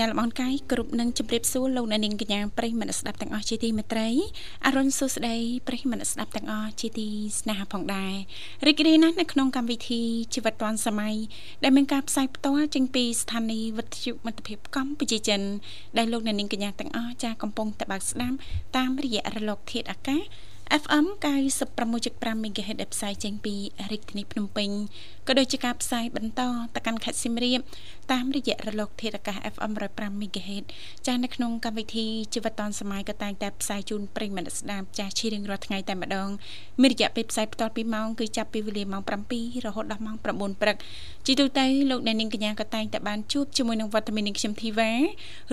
ញ្ញាតលំអរកាយគ្រប់នឹងជម្រាបសួរលោកអ្នកនាងកញ្ញាប្រិយមិត្តស្ដាប់ទាំងអស់ជាទីមេត្រីអរុនសុស្ដីប្រិយមិត្តស្ដាប់ទាំងអស់ជាទីស្នេហាផងដែររីករាយណាស់នៅក្នុងកម្មវិធីជីវិតឌွန်សម័យដែលមានការផ្សាយផ្ទាល់ចេញពីស្ថានីយ៍វិទ្យុមិត្តភាពកម្ពុជាចិនដែលលោកអ្នកនាងកញ្ញាទាំងអស់ចាកំពុងតបស្ដាប់តាមរយៈរលកធាតុអាកាស FM 96.5 MHz ដែលផ្សាយចេញពីរាជធានីភ្នំពេញក៏ដូចជាការផ្សាយបន្តទៅកាន់ខេត្តសៀមរាបតាមរយៈរលកធាតុអាកាស FM 105 MHz ចាស់នៅក្នុងកម្មវិធីជីវិតឌុនសម័យក៏តែងតែផ្សាយជូនប្រិយមិត្តស្ដាប់ចាស់ជារៀងរាល់ថ្ងៃតែម្ដងមានរយៈពេលផ្សាយបន្ត2ម៉ោងគឺចាប់ពីវេលាម៉ោង7រហូតដល់ម៉ោង9ព្រឹកជាទូទៅលោកអ្នកនាងកញ្ញាក៏តែងតែបានជួបជាមួយនឹងវត្តមាននាងខ្ញុំធីវ៉ា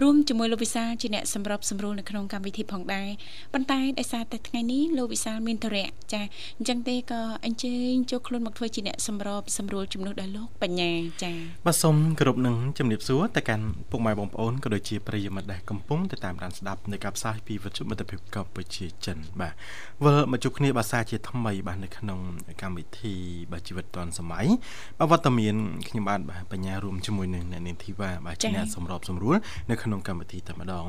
រួមជាមួយលោកវិសាជាអ្នកសម្របសម្រួលនៅក្នុងកម្មវិធីផងដែរប៉ុន្តែដោយសារតែថ្ងៃនេះលោកវិសាលមានធរៈចាអញ្ចឹងទេក៏អញ្ជើញចូលខ្លួនមកធ្វើជាអ្នកសម្របសម្រួលជំនួសដល់លោកបញ្ញាចាបាទសូមគោរពនឹងជំរាបសួរទៅកាន់ពុកម៉ែបងប្អូនក៏ដូចជាប្រិយមិត្តដែលកំពុងទៅតាមដានស្ដាប់នៃការផ្សាយពីវិទ្យុមិត្តភាពកម្ពុជាចិនបាទវិលមកជួបគ្នាភាសាជាថ្មីបាទនៅក្នុងកម្មវិធីបាទជីវិតឌွန်សម័យបាទវត្តមានខ្ញុំបាទបញ្ញារួមជាមួយនឹងអ្នកនាងធីវ៉ាបាទជាអ្នកសម្របសម្រួលនៅក្នុងកម្មវិធីតែម្ដង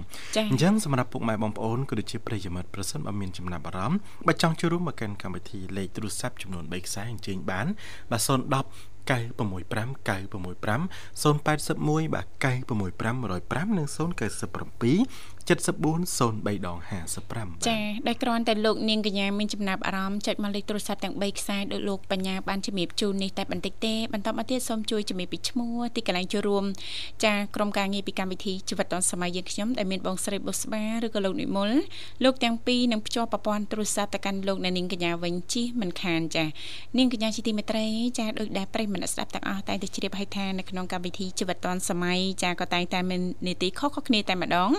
អញ្ចឹងសម្រាប់ពុកម៉ែបងប្អូនក៏ដូចជាប្រិយមិត្តប្រសិនបើមានចំណាប់អារម្មណ៍បើចង់ចូលរួមមកកាន់កម្មវិធីលេខទូរស័ព្ទចំនួន3ខ្សែអញ្ជើញបានបាទ010 965 965 081បាទ965 105និង097 7403ដង55ចាដែលគ្រាន់តែលោកនាងកញ្ញាមានចំណាប់អារម្មណ៍ចុចមកលេខទូរស័ព្ទទាំង3ខ្សែដោយលោកបញ្ញាបានជំរាបជូននេះតែបន្តិចទេបន្តមកទៀតសូមជួយជំរាបពីឈ្មោះទីកន្លែងចូលរួមចាក្រុមការងារពីកម្មវិធីជីវិតឌុនសម័យយើងខ្ញុំដែលមានបងស្រីបុស្បាឬក៏លោកនិមលលោកទាំងពីរនឹងភ្ជាប់ប្រព័ន្ធទូរស័ព្ទទៅកាន់លោកនាងកញ្ញាវិញជិះមិនខានចានាងកញ្ញាជាទីមេត្រីចាដោយដែលប្រិយមិត្តស្ដាប់ទាំងអស់តែទៅជ្រាបឲ្យថានៅក្នុងកម្មវិធីជីវិតឌុនសម័យចាក៏តែងតែមាននីតិខុសៗគ្នាតែម្ដង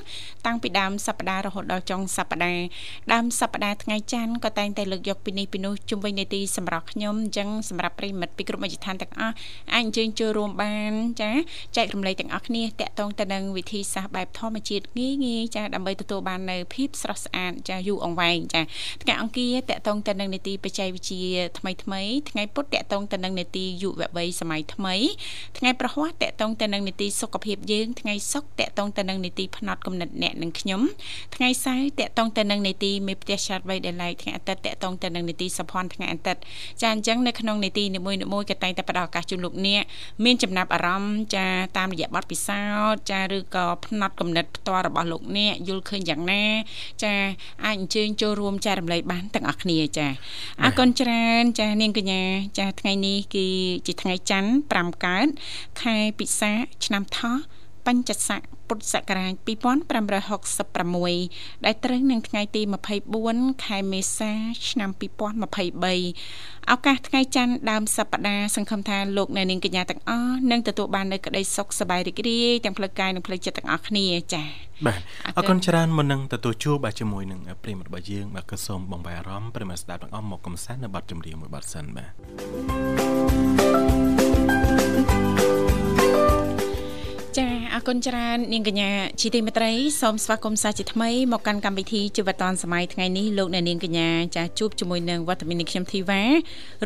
តាំងពីដើមសប្តាហ៍រហូតដល់ចុងសប្តាហ៍ដើមសប្តាហ៍ថ្ងៃច័ន្ទក៏តែងតែលើកយកពីនេះពីនោះជុំវិញនីតិសម្រាប់ខ្ញុំអញ្ចឹងសម្រាប់ប្រិមិត្តពីគ្រប់មជ្ឈដ្ឋានទាំងអស់អាចអញ្ជើញចូលរួមបានចាចែករំលែកទាំងអស់គ្នាតាក់ទងទៅនឹងវិធីសាស្ត្របែបធម្មជាតិងាយងាយចាដើម្បីទទួលបាននៅភាពស្រស់ស្អាតចាយូរអង្វែងចាថ្ងៃអង្គារតាក់ទងទៅនឹងនីតិបច្ចេកវិទ្យាថ្មីថ្មីថ្ងៃពុធតាក់ទងទៅនឹងនីតិយុវវ័យសម័យថ្មីថ្ងៃប្រហ័សតាក់ទងទៅនឹងនីតិសុខភាពយើងថ្ងៃសុក្រតាក់ទងទៅនឹងនីតិផ្នត់គំនិតអ្នកនិងខ្ញុំថ្ងៃសៅរ៍តកតងទៅនឹងនីតិមេផ្ទះឆាតវៃដែលឡៃថ្ងៃអាទិត្យតកតងទៅនឹងនីតិសភ័នថ្ងៃអាទិត្យចាអញ្ចឹងនៅក្នុងនីតិនីមួយៗក៏តែងតែផ្ដល់ឱកាសជូនលោកអ្នកមានចំណាប់អារម្មណ៍ចាតាមរយៈបទពិសោធន៍ចាឬក៏ផ្នត់គំនិតផ្ទាល់របស់លោកអ្នកយល់ឃើញយ៉ាងណា ចាអាចអញ្ជើញចូលរួមចែករំលែកបានទាំងអស់គ្នាចាអរគុណច្រើនចានាងកញ្ញាចាថ្ងៃនេះគឺជាថ្ងៃច័ន្ទ5កើតខែពិសាឆ្នាំថោះបញ្ចស័ក ពុទ្ធសករាជ2566ដែលត្រូវនឹងថ្ងៃទី24ខែមេសាឆ្នាំ2023ឱកាសថ្ងៃច័ន្ទដើមសប្តាហ៍សង្ឃឹមថាលោកអ្នកនាងកញ្ញាទាំងអស់នឹងទទួលបាននូវក្តីសុខសប្បាយរីករាយទាំងផ្លូវកាយនិងផ្លូវចិត្តទាំងអស់គ្នាចា៎បាទអរគុណច្រើនមុននឹងទទួលជួបបាទជាមួយនឹងប្រិមត្តរបស់យើងបាទក៏សូមបងប្អូនអារម្មណ៍ប្រិមត្តស្ដាប់ទាំងអស់មកកំសាន្តនៅបទចម្រៀងមួយបទសិនបាទ អរគុណច្រើននាងកញ្ញាជាទីមេត្រីសូមស្វាគមន៍សាជាថ្មីមកកាន់កម្មវិធីជីវិតឌွန်សម័យថ្ងៃនេះលោកអ្នកនាងកញ្ញាចាជួបជាមួយនឹងវត្តមានខ្ញុំធីវ៉ា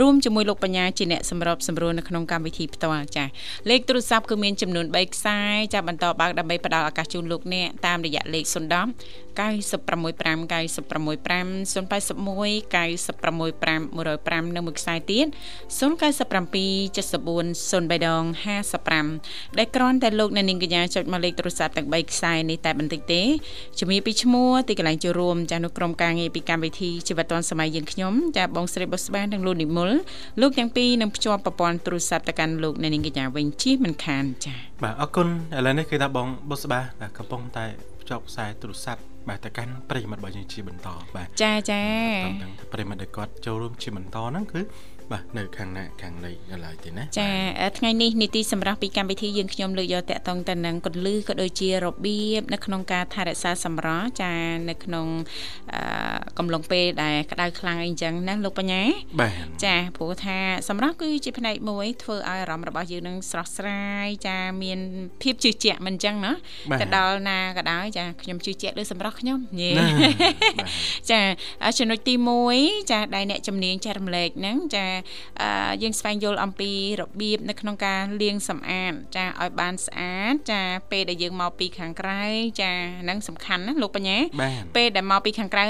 រួមជាមួយលោកបញ្ញាជាអ្នកសម្របសម្រួលនៅក្នុងកម្មវិធីផ្ទាល់ចាលេខទូរស័ព្ទគឺមានចំនួន3ខ្សែចាបន្តបើកដើម្បីផ្ដល់ឱកាសជូនលោកអ្នកតាមរយៈលេខ010 965 965 081 965 105នៅមួយខ្សែទៀត097 74 03ដង55ដែលគ្រាន់តែលោកអ្នកនាងកញ្ញាចុចមកលេខទូរស័ព្ទទាំង3ខ្សែនេះតែបន្តិចទេជំរាបពីឈ្មោះទីកន្លែងចូលរួមចាស់នៅក្រុមការងារពីកម្មវិធីជីវិតឌွန်សម័យយើងខ្ញុំចាបងស្រីបុស្បានិងលោកនិមលលោកទាំងពីរនឹងភ្ជាប់ប្រព័ន្ធទូរស័ព្ទទៅកាន់លោកអ្នកនាងកញ្ញាវិញជិះមិនខានចាបាទអរគុណឥឡូវនេះគឺថាបងបុស្បាកំពុងតែ ភ្ជាប់ខ្សែទូរស័ព្ទបាទទៅកាន់ប្រិយមិត្តរបស់យើងជាបន្តបាទចាចាតាមប្រិយមិត្តដែលគាត់ចូលរួមជាបន្តហ្នឹងគឺ បាទនៅខាងណាខាងនៃឡើយទេណាចាថ្ងៃនេះនីតិសម្រាប់ពីកម្មវិធីយើងខ្ញុំលើកយកតកតងទៅនឹងកលឺក៏ដូចជារបៀបនៅក្នុងការថែរក្សាសម្រស់ចានៅក្នុងកំឡុងពេលដែលក្តៅខ្លាំងអីចឹងណាលោកបញ្ញាបាទចាព្រោះថាសម្រស់គឺជាផ្នែកមួយធ្វើឲ្យអារម្មណ៍របស់យើងនឹងស្រស់ស្រាយចាមានភាពជឿជាក់មិនចឹងណាទៅដល់ណាក៏ដោយចាខ្ញុំជឿជាក់លើសម្រស់ខ្ញុំយេចាចំណុចទី1ចាដែលអ្នកជំនាញចែករំលែកហ្នឹងចាយើងស្វែងយល់អំពីរបៀបនៅក្នុងការលាងសម្អាតចាឲ្យបានស្អាតចាពេលដែលយើងមកពីខាងក្រៅចាហ្នឹងសំខាន់ណាលោកបញ្ញាពេលដែលមកពីខាងក្រៅ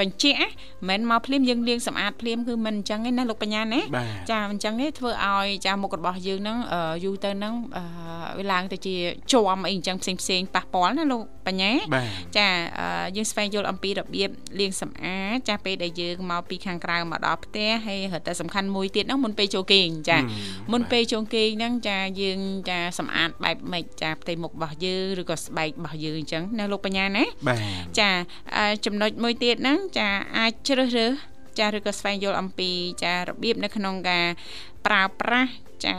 បញ្ជាក់មិនមកភ្លាមយើងលាងសម្អាតភ្លាមគឺមិនអញ្ចឹងទេណាលោកបញ្ញាណាចាអញ្ចឹងទេធ្វើឲ្យចាមុខរបស់យើងហ្នឹងយូរទៅហ្នឹងវាឡើងទៅជាជាប់អីអញ្ចឹងផ្សេងផ្សេងប៉ះពាល់ណាលោកបញ្ញាចាយើងស្វែងយល់អំពីរបៀបលាងសម្អាតចាពេលដែលយើងមកពីខាងក្រៅមកដល់ផ្ទះហើយរត់តែសំខាន់មួយទៀតហ្នឹងមុនពេលចូលគេងចាមុនពេលចូលគេងហ្នឹងចាយើងចាសម្អាតបែបម៉េចចាផ្ទៃមុខរបស់យើងឬក៏ស្បែករបស់យើងអញ្ចឹងណាលោកបញ្ញាណាចាចំណុចមួយទៀតហ្នឹងចាអាចជ្រើសរើសចាឬក៏ស្វែងយល់អំពីចារបៀបនៅក្នុងការប្រើប្រាស់ចា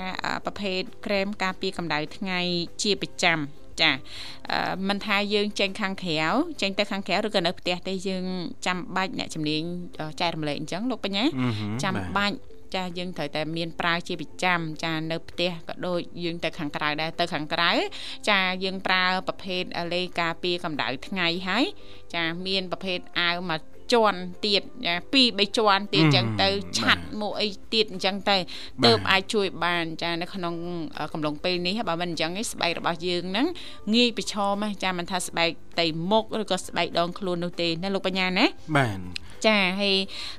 ប្រភេទក្រែមការពារកម្ដៅថ្ងៃជាប្រចាំចាមិនថាយើងចេញខាងក្រៅចេញទៅខាងក្រៅឬក៏នៅផ្ទះទេយើងចាំបាច់អ្នកជំនាញចែករំលែកអញ្ចឹងលោកបញ្ញាចាំបាច់ ចាយើងត្រូវតែមានប្រើជាប្រចាំចានៅផ្ទះក៏ដូចយើងទៅខាងក្រៅដែរទៅខាងក្រៅចាយើងប្រើប្រភេទលេការពារកម្ដៅថ្ងៃហើយចាមានប្រភេទអាវមក ជាន់ទៀតពីរបីជាន់ទៀតអញ្ចឹងទៅឆាត់មកអីទៀតអញ្ចឹងទៅទៅអាចជួយបានចានៅក្នុងកំឡុងពេលនេះបើមិនអញ្ចឹងឯងស្បែករបស់យើងហ្នឹងងាយប្រឈមចាមិនថាស្បែកតៃមុខឬក៏ស្បែកដងខ្លួននោះទេណាលោកបញ្ញាណាបាទចាហើយ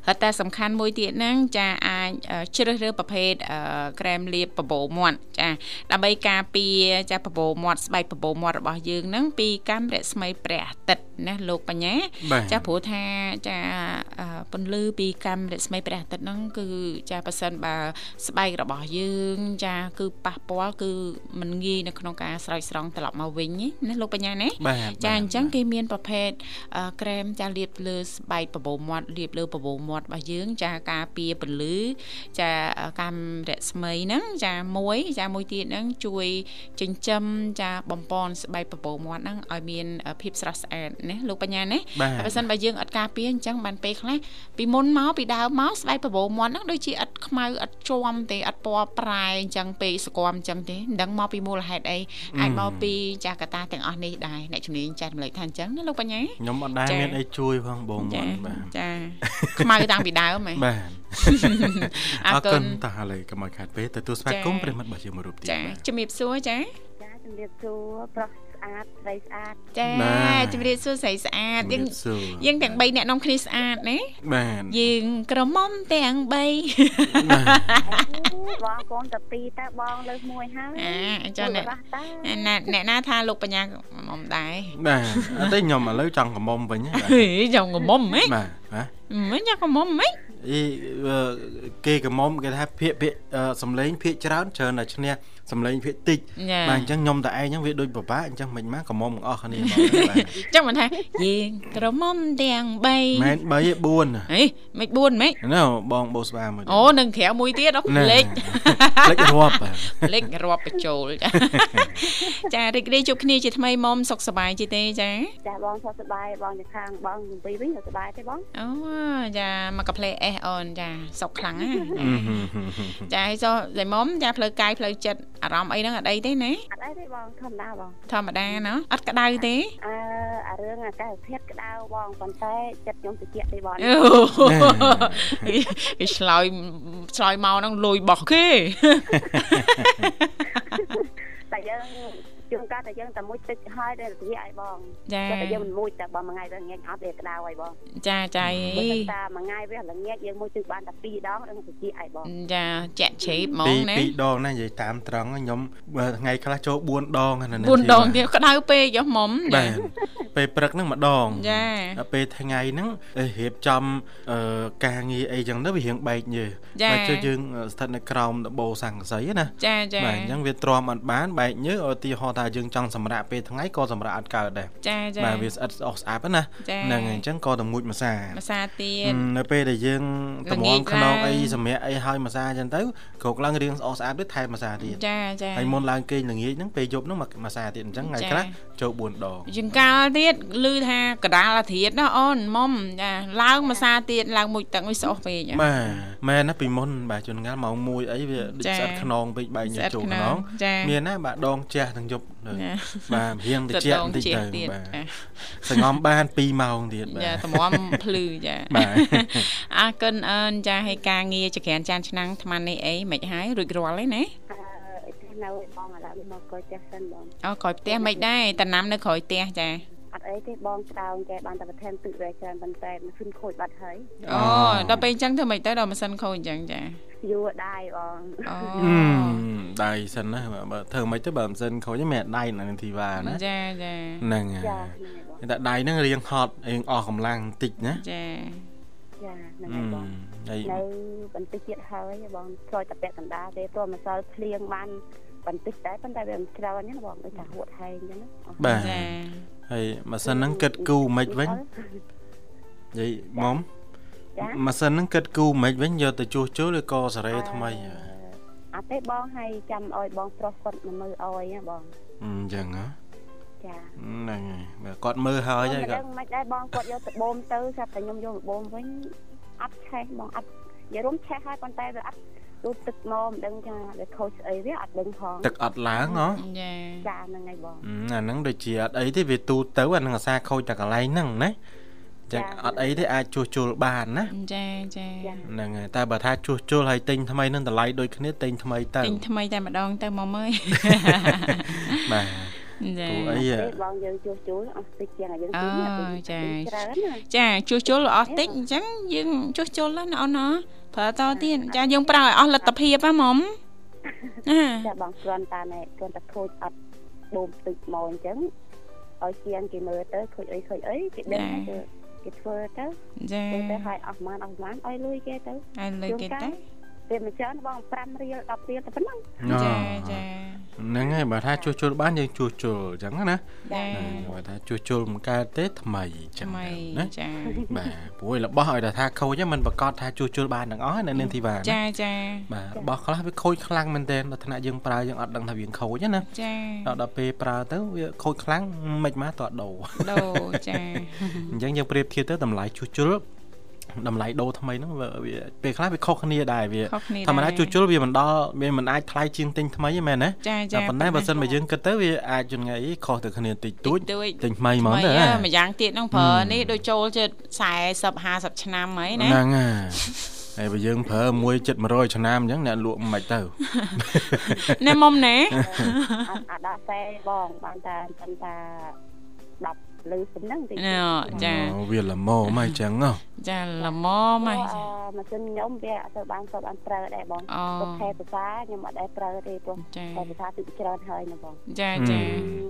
រត់តែសំខាន់មួយទៀតហ្នឹងចាអាចជ្រើសរើសប្រភេទក្រែមលាបបបោមាត់ចាដើម្បីការពារចាបបោមាត់ស្បែកបបោមាត់របស់យើងហ្នឹងពីកាំរស្មីព្រះអាទិត្យណាលោកបញ្ញាចាព្រោះថាចាពន្លឺពីកាំរស្មីព្រះអាទិត្យហ្នឹងគឺចាប៉ះសិនបើស្បែករបស់យើងចាគឺប៉ះពាល់គឺมันងាយនៅក្នុងការស្រោចស្រង់ត្រឡប់មកវិញណាលោកបញ្ញាណាចាអញ្ចឹងគេមានប្រភេទក្រែមចាលាបលើស្បែកបបោមាត់លាបលើបបោមាត់របស់យើង ចាការពារពន្លឺចាកាំរស្មីហ្នឹងចាមួយចាមួយទៀតហ្នឹងជួយចិញ្ចឹមចាបំពន់ស្បែកបបោមាត់ហ្នឹងឲ្យមានភាពស្រស់ស្អាតណាលោកបញ្ញាណាបើមិនបើយើងអត់ការពារអញ្ចឹងបានពេលខ្លះពីមុនមកពីដើមមកស្បែកបបោមាត់ហ្នឹងដូចជាអត់ខ្មៅអត់ជាំទេអត់ពណ៌ប្រែអញ្ចឹងពេកសកម្មអញ្ចឹងទេមិនដឹងមកពីមូលហេតុអីអាចមកពីចាកតាទាំងអស់នេះដែរអ្នកជំនាញចែករំលែកថាអញ្ចឹងណាលោកបញ្ញាខ្ញុំអត់ដែរមានអីជួយផងបងមាត់បាទចាខ្មៅតាំងពីដើមហ៎បាទអរគុណតោះឥឡូវកុំឲ្យខាត់ពេកទទួលស្វាគមន៍ប្រិមិត្តរបស់យើងមួយរូបទៀតចាជំរាបសួរចាចាជំរាបសួរប្រុស ស្អាតស្រីស្អាតចាជំរាបសួរស្រីស្អាតយើងយើងទាំង3អ្នកនំគ្នាស្អាតណាបាទយើងក្រមុំទាំង3បងកូនតែ2តើបងលើសមួយហើយអាចាអ្នកណាអ្នកណាថាលោកបញ្ញាមុំដែរបាទអត់ទេខ្ញុំឥឡូវចង់ក្រមុំវិញចង់ក្រមុំហ៎បាទបាទមិនចង់ក្រមុំហ៎អីគេក្រមុំគេថាភាកភាកសំឡេងភាកច្រើនច្រើនតែឈ្នះ សំឡេងភាកតិចបាទអញ្ចឹងខ្ញុំតែឯងហ្នឹងវាដូចពិបាកអញ្ចឹងមិនមកក្រមុំទាំងអស់គ្នាមកបាទអញ្ចឹងមិនថាយើងក្រមុំទាំង3មែន3ទេ4អីមិន4ម៉េចណូបងបោស្វាមួយអូនឹងក្រៅមួយទៀតអត់លេខលេខរាប់លេខរាប់បញ្ចូលចារីករាយជួបគ្នាជាថ្មីមុំសុខសប្បាយជីទេចាចាបងសុខសប្បាយបងទៅខាងបងជំពីវិញសុខសប្បាយទេបងអូចាមកកាផ្លេអេសអូនចាសុខខ្លាំងណាចាហើយចុះតែមុំចាផ្លូវកាយផ្លូវចិត្តអារម្មណ៍អីហ្នឹងអត់អីទេណាអត់អីទេបងធម្មតាបងធម្មតាណាអត់ក្តៅទេអឺអារឿងអាកាសធាតុក្តៅបងប៉ុន្តែចិត្តខ្ញុំត្រជាក់ទេបងគេឆ្លើយឆ្លើយមកហ្នឹងលុយបោះគេតែយើង ជួនកាលតែយើងតែមួយទឹកហើយតែនិយាយឲ្យបងចាតែយើងមិនមួយតែបើមួយថ្ងៃវាងាយអត់វាក្តៅឲ្យបងចាចាអីតែមួយថ្ងៃវាល្ងាចយើងមួយទឹកបានតែ2ដងដឹងតិចឲ្យបងចាចាក់ជ្រាបហ្មងណាពីរដងណានិយាយតាមត្រង់ខ្ញុំថ្ងៃខ្លះចូល4ដងណា4ដងទៀតក្តៅពេកយោមុំបាទពេលព្រឹកហ្នឹងម្ដងចាដល់ពេលថ្ងៃហ្នឹងរៀបចំការងារអីចឹងទៅវារៀងបែកញើបើជឿយើងស្ថិតនៅក្រោមដបូសង្កសីណាចាចាបាទអញ្ចឹងវាទ្រាំអត់បានបែកញើឧទាហរណ៍ថាយើងចង់សម្រាកពេលថ្ងៃក៏សម្រាកអត់កើតដែរចាចាបាទវាស្អិតអស់ស្អាប់ណាហ្នឹងហើយអញ្ចឹងក៏ទៅមួយម្សាម្សាទៀតនៅពេលដែលយើងតម្ងខ្នងអីសម្រាប់អីហើយម្សាអញ្ចឹងទៅក្រោកឡើងរៀងស្អស់ស្អាតទៀតថែមម្សាទៀតចាចាហើយមុនឡើងគេងល្ងាចហ្នឹងពេលយប់ហ្នឹងម្សាទៀតអញ្ចឹងថ្ងៃខ្លះចូល4ដងចង្កាល់ទៀតឮថាកដាលអាធៀតណាអូនមុំចាឡើងមួយសាទៀតឡើងមួយទឹកវាស្អុះពេកបាទមែនណាពីមុនបាទជួនកាលម៉ោង1អីវាដូចស្អិតខ្នងពេកបែកញើចូលខ្នងមានណាបាទដងជះទាំងយប់បាទរៀងតិចបន្តិចទៅបាទសងំបាន2ម៉ោងទៀតបាទចាតម្រាំភ្លឺចាបាទអរគុណអើនចាឲ្យការងារចក្រានចានឆ្នាំងថ្មនេះអីមិនហើយរួចរាល់ទេណានៅបងឥឡូវមកក្រោយផ្ទះសិនបងអូក្រោយផ្ទះមិនដែរតំណាំនៅក្រោយផ្ទះចាអត់អីទេបងស្ដោងចេះបានតែបន្ថែមទឹកវ៉ែច្រើនប៉ុន្តែម៉ាស៊ីនខូចបាត់ហើយអូដល់ពេលអញ្ចឹងធ្វើម៉េចទៅដល់ម៉ាស៊ីនខូចអញ្ចឹងចា យូរដៃបងអូដៃសិនណាបើធ្វើម៉េចទៅបើម៉ាស៊ីនខូចមិនដៃនៅធីវ៉ាណាចាចាហ្នឹងហើយតែដៃហ្នឹងរៀងហត់រៀងអស់កម្លាំងបន្តិចណាចាចាហ្នឹងហើយបងនៅបន្តិចទៀតហើយបងឆ្លយតែពាក់កណ្ដាលទេព្រោះម្សិលភ្លៀងបានបន្តិចដែរប៉ុន្តែវាមិនច្រើនទេបងដូចថាហួតហែងអញ្ចឹងណាបាទហើយម៉ាស៊ីនហ្នឹងគិតគូមិនវិញនិយាយមុំម៉ា ស៊ីនហ្នឹងគិតគូមិនវិញយកទៅជួសជុលឬក៏សារ៉េថ្មីអត់ទេបងឲ្យចាំឲ្យបងប្រុសគាត់មកមើលឲ្យណាបងអញ្ចឹងហ៎ចាហ្នឹងហើយបើគាត់មើលហើយហើយគាត់មិនដែរបងគាត់យកទៅបូមទៅស្រាប់តែខ្ញុំយកទៅបូមវិញអត់ឆេះបងអត់និយាយរួមឆេះហើយប៉ុន្តែវាអត់ទូទឹកមកមិនដឹងចាវាខូចស្អីវាអត់ដឹងផងទឹកអត់ឡើងហ៎ចាចាហ្នឹងហើយបងអាហ្នឹងដូចជាអត់អីទេវាទូទៅអាហ្នឹងអាសាខូចតែកន្លែងហ្នឹងណា ចឹងអត់អីទេអាចជួសជុលបានណាចាចាហ្នឹងហើយតែបើថាជួសជុលហើយទិញថ្មីនឹងតម្លៃដូចគ្នាទិញថ្មីទៅទិញថ្មីតែម្ដងទៅមកមើលបាទចាអីបងយើងជួសជុលអស់តិចជាងយើងទិញចាច្រើនចាជួសជុលអស់តិចអញ្ចឹងយើងជួសជុលណាអូនណាប្រើតទៀតចាយើងប្រើឲ្យអស់លទ្ធភាពហ៎មុំណាចាបងគ្រាន់តែគ្រាន់តែខូចអត់បូមទឹកមកអញ្ចឹងឲ្យជាងគេមើលទៅខូចអីខូចអីគេដឹងគេ គេធ្វើទៅចាទៅឲ្យអស់ម៉ានអស់ម៉ានឲ្យលុយគេទៅឲ្យលុយគេទៅ វាមិនច្រើនបង5រៀល10រៀលតែប៉ុណ្ណឹងចាចាហ្នឹងហើយបើថាជួសជុលបានយើងជួសជុលអញ្ចឹងណាបើថាជួសជុលមិនកើតទេថ្មីអញ្ចឹងណាចាបាទព្រោះរបស់ឲ្យតែថាខូចហ្នឹងมันប្រកាសថាជួសជុលបានទាំងអស់នៅនាងធីវ៉ាចាចាបាទរបស់ខ្លះវាខូចខ្លាំងមែនទែនដល់ថ្នាក់យើងប្រើយើងអត់ដឹងថាវាខូចណាចាដល់ពេលប្រើទៅវាខូចខ្លាំងមិនមកតដោដោចាអញ្ចឹងយើងប្រៀបធៀបទៅតម្លៃជួសជុល តម្លៃដូរថ្មីហ្នឹងវាពេលខ្លះវាខុសគ្នាដែរវាធម្មតាជួសជុលវាមិនដល់វាមិនអាចថ្លៃជាងទិញថ្មីទេមែនណាចាចាប៉ុន្តែបើសិនបើយើងគិតទៅវាអាចជថ្ងៃខុសទៅគ្នាតិចតួចទិញថ្មីហ្មងទៅម្យ៉ាងទៀតហ្នឹងប្រើនេះដូចចូលជិត40 50ឆ្នាំហើយណាហ្នឹងហើយហើយបើយើងប្រើមួយចិត្ត100ឆ្នាំអញ្ចឹងអ្នកលក់មិនទៅណែមុំណែអាដាក់តែបងបានតែប៉ុន្តែ10 លើប៉ុណ្ណឹងតិចចាវាល្មមហើយចឹងហ៎ចាល្មមហើយម៉ាស៊ីនខ្ញុំវាអត់ទៅបានទៅបានប្រើដែរបងទៅខែភាសាខ្ញុំអត់ដែរប្រើទេព្រោះខែភាសាទឹកច្រើនហើយណាបងចាចា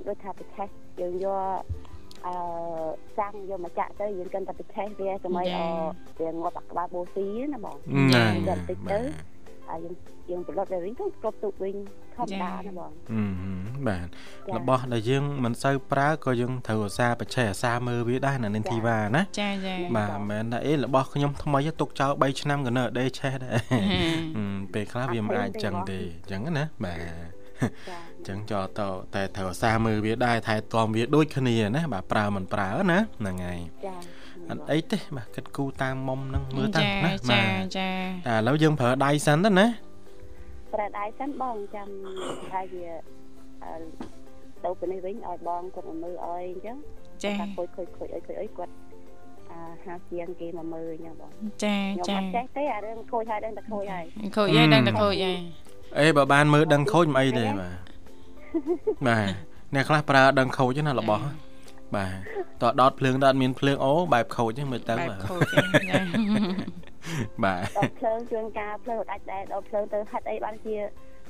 ដូចថាប្រទេសយើងយកអឺសាំងយកមកចាក់ទៅយើងគិតតែប្រទេសវាសម័យអវាងាប់ក្បាលបូស៊ីណាបងហ្នឹងតិចទៅ ហើយយើងយើងប្រឡប់ទៅវិញទៅគ្រប់ទុកវិញធម្មតាណាបងបាទរបស់ដែលយើងមិនសូវប្រើក៏យើងត្រូវអាសាបច្ចេកអាសាមើលវាដែរនៅនឹងធីវ៉ាណាចាចាបាទមិនមែនថាអេរបស់ខ្ញុំថ្មីទុកចោល3ឆ្នាំក៏នៅដេឆេះដែរពេលខ្លះវាមិនអាចចឹងទេអញ្ចឹងណាបាទចឹងចោលតតែត្រូវអាសាមើលវាដែរថែទាំវាដូចគ្នាណាបាទប្រើមិនប្រើណាហ្នឹងហើយចា អត់អីទេបាទគិតគូតាមមុំនឹងមើលតាណាបាទចាចាតែឥឡូវយើងប្រើដៃសិនទៅណាប្រើដៃសិនបងចាំហើយវាទៅពីនេះវិញឲ្យបងគាត់មកមើលឲ្យអញ្ចឹងចាខូចខូចខូចអីខូចអីគាត់អាហាជាងគេមកមើលអញ្ចឹងបងចាចាខ្ញុំអត់ចេះទេអារឿងខូចហើយដឹងតែខូចហើយខូចហើយដឹងតែខូចហើយអេបើបានមើលដឹងខូចមិនអីទេបាទបាទអ្នកខ្លះប្រើដឹងខូចណារបស់ បាទតើដតភ្លើងដល់មានភ្លើងអូបែបខូចហ្នឹងមើលទៅបែបខូចបាទដតភ្លើងជួនកាលភ្លើងដាច់ដែរដតភ្លើងទៅហិតអីបានជា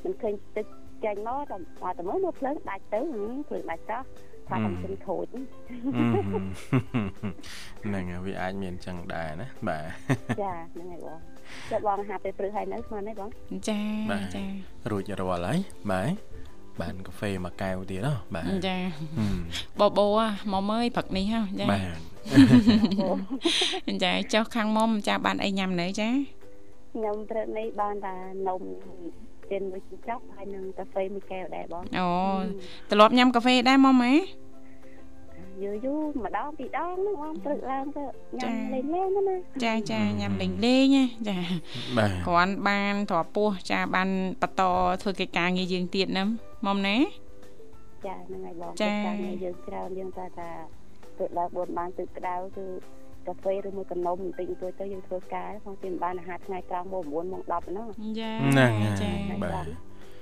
មិនឃើញទឹកចាញ់មកតែតែមើលមើលភ្លើងដាច់ទៅភ្លើងដាច់ចោះថខ្លាចខ្ញុំជិះខូចហ្នឹងវាអាចមានចឹងដែរណាបាទចាហ្នឹងហើយបងចិត្តបងហាពេលព្រឹកហើយនៅស្មានទេបងចាចារួចរាល់ហើយបាទ បានកាហ្វេមួយកែវទៀតហ៎បាទចាបបោមកមើលព្រឹកនេះហ៎ចាបាទចាចុះខាងមុំចាបានអីញ៉ាំនៅចាខ្ញុំព្រឹកនេះបានតែនំទៀនមួយចប់ហើយនឹងកាហ្វេមួយកែវដែរបងអូទ្រលាប់ញ៉ាំកាហ្វេដែរមុំហ៎ យូរយូរម្ដងពីរដងហ្នឹងបងព្រឹកឡើងទៅញ៉ាំលេងលេងណាចាចាញ៉ាំលេងលេងចាបាទគ្រាន់បានទ្រពោះចាបានបន្តធ្វើកិច្ចការងារយើងទៀតណាមុំណាចាហ្នឹងហើយបងកិច្ចការងារយើងច្រើនយើងតែថាព្រឹកឡើងបួនបានទឹកក្តៅគឺកាហ្វេឬមួយកនំបន្តិចបន្តួចទៅយើងធ្វើការផងទីបានអាហារថ្ងៃក្រោយម៉ោង9ម៉ោង10ហ្នឹងចាហ្នឹងចាបាទ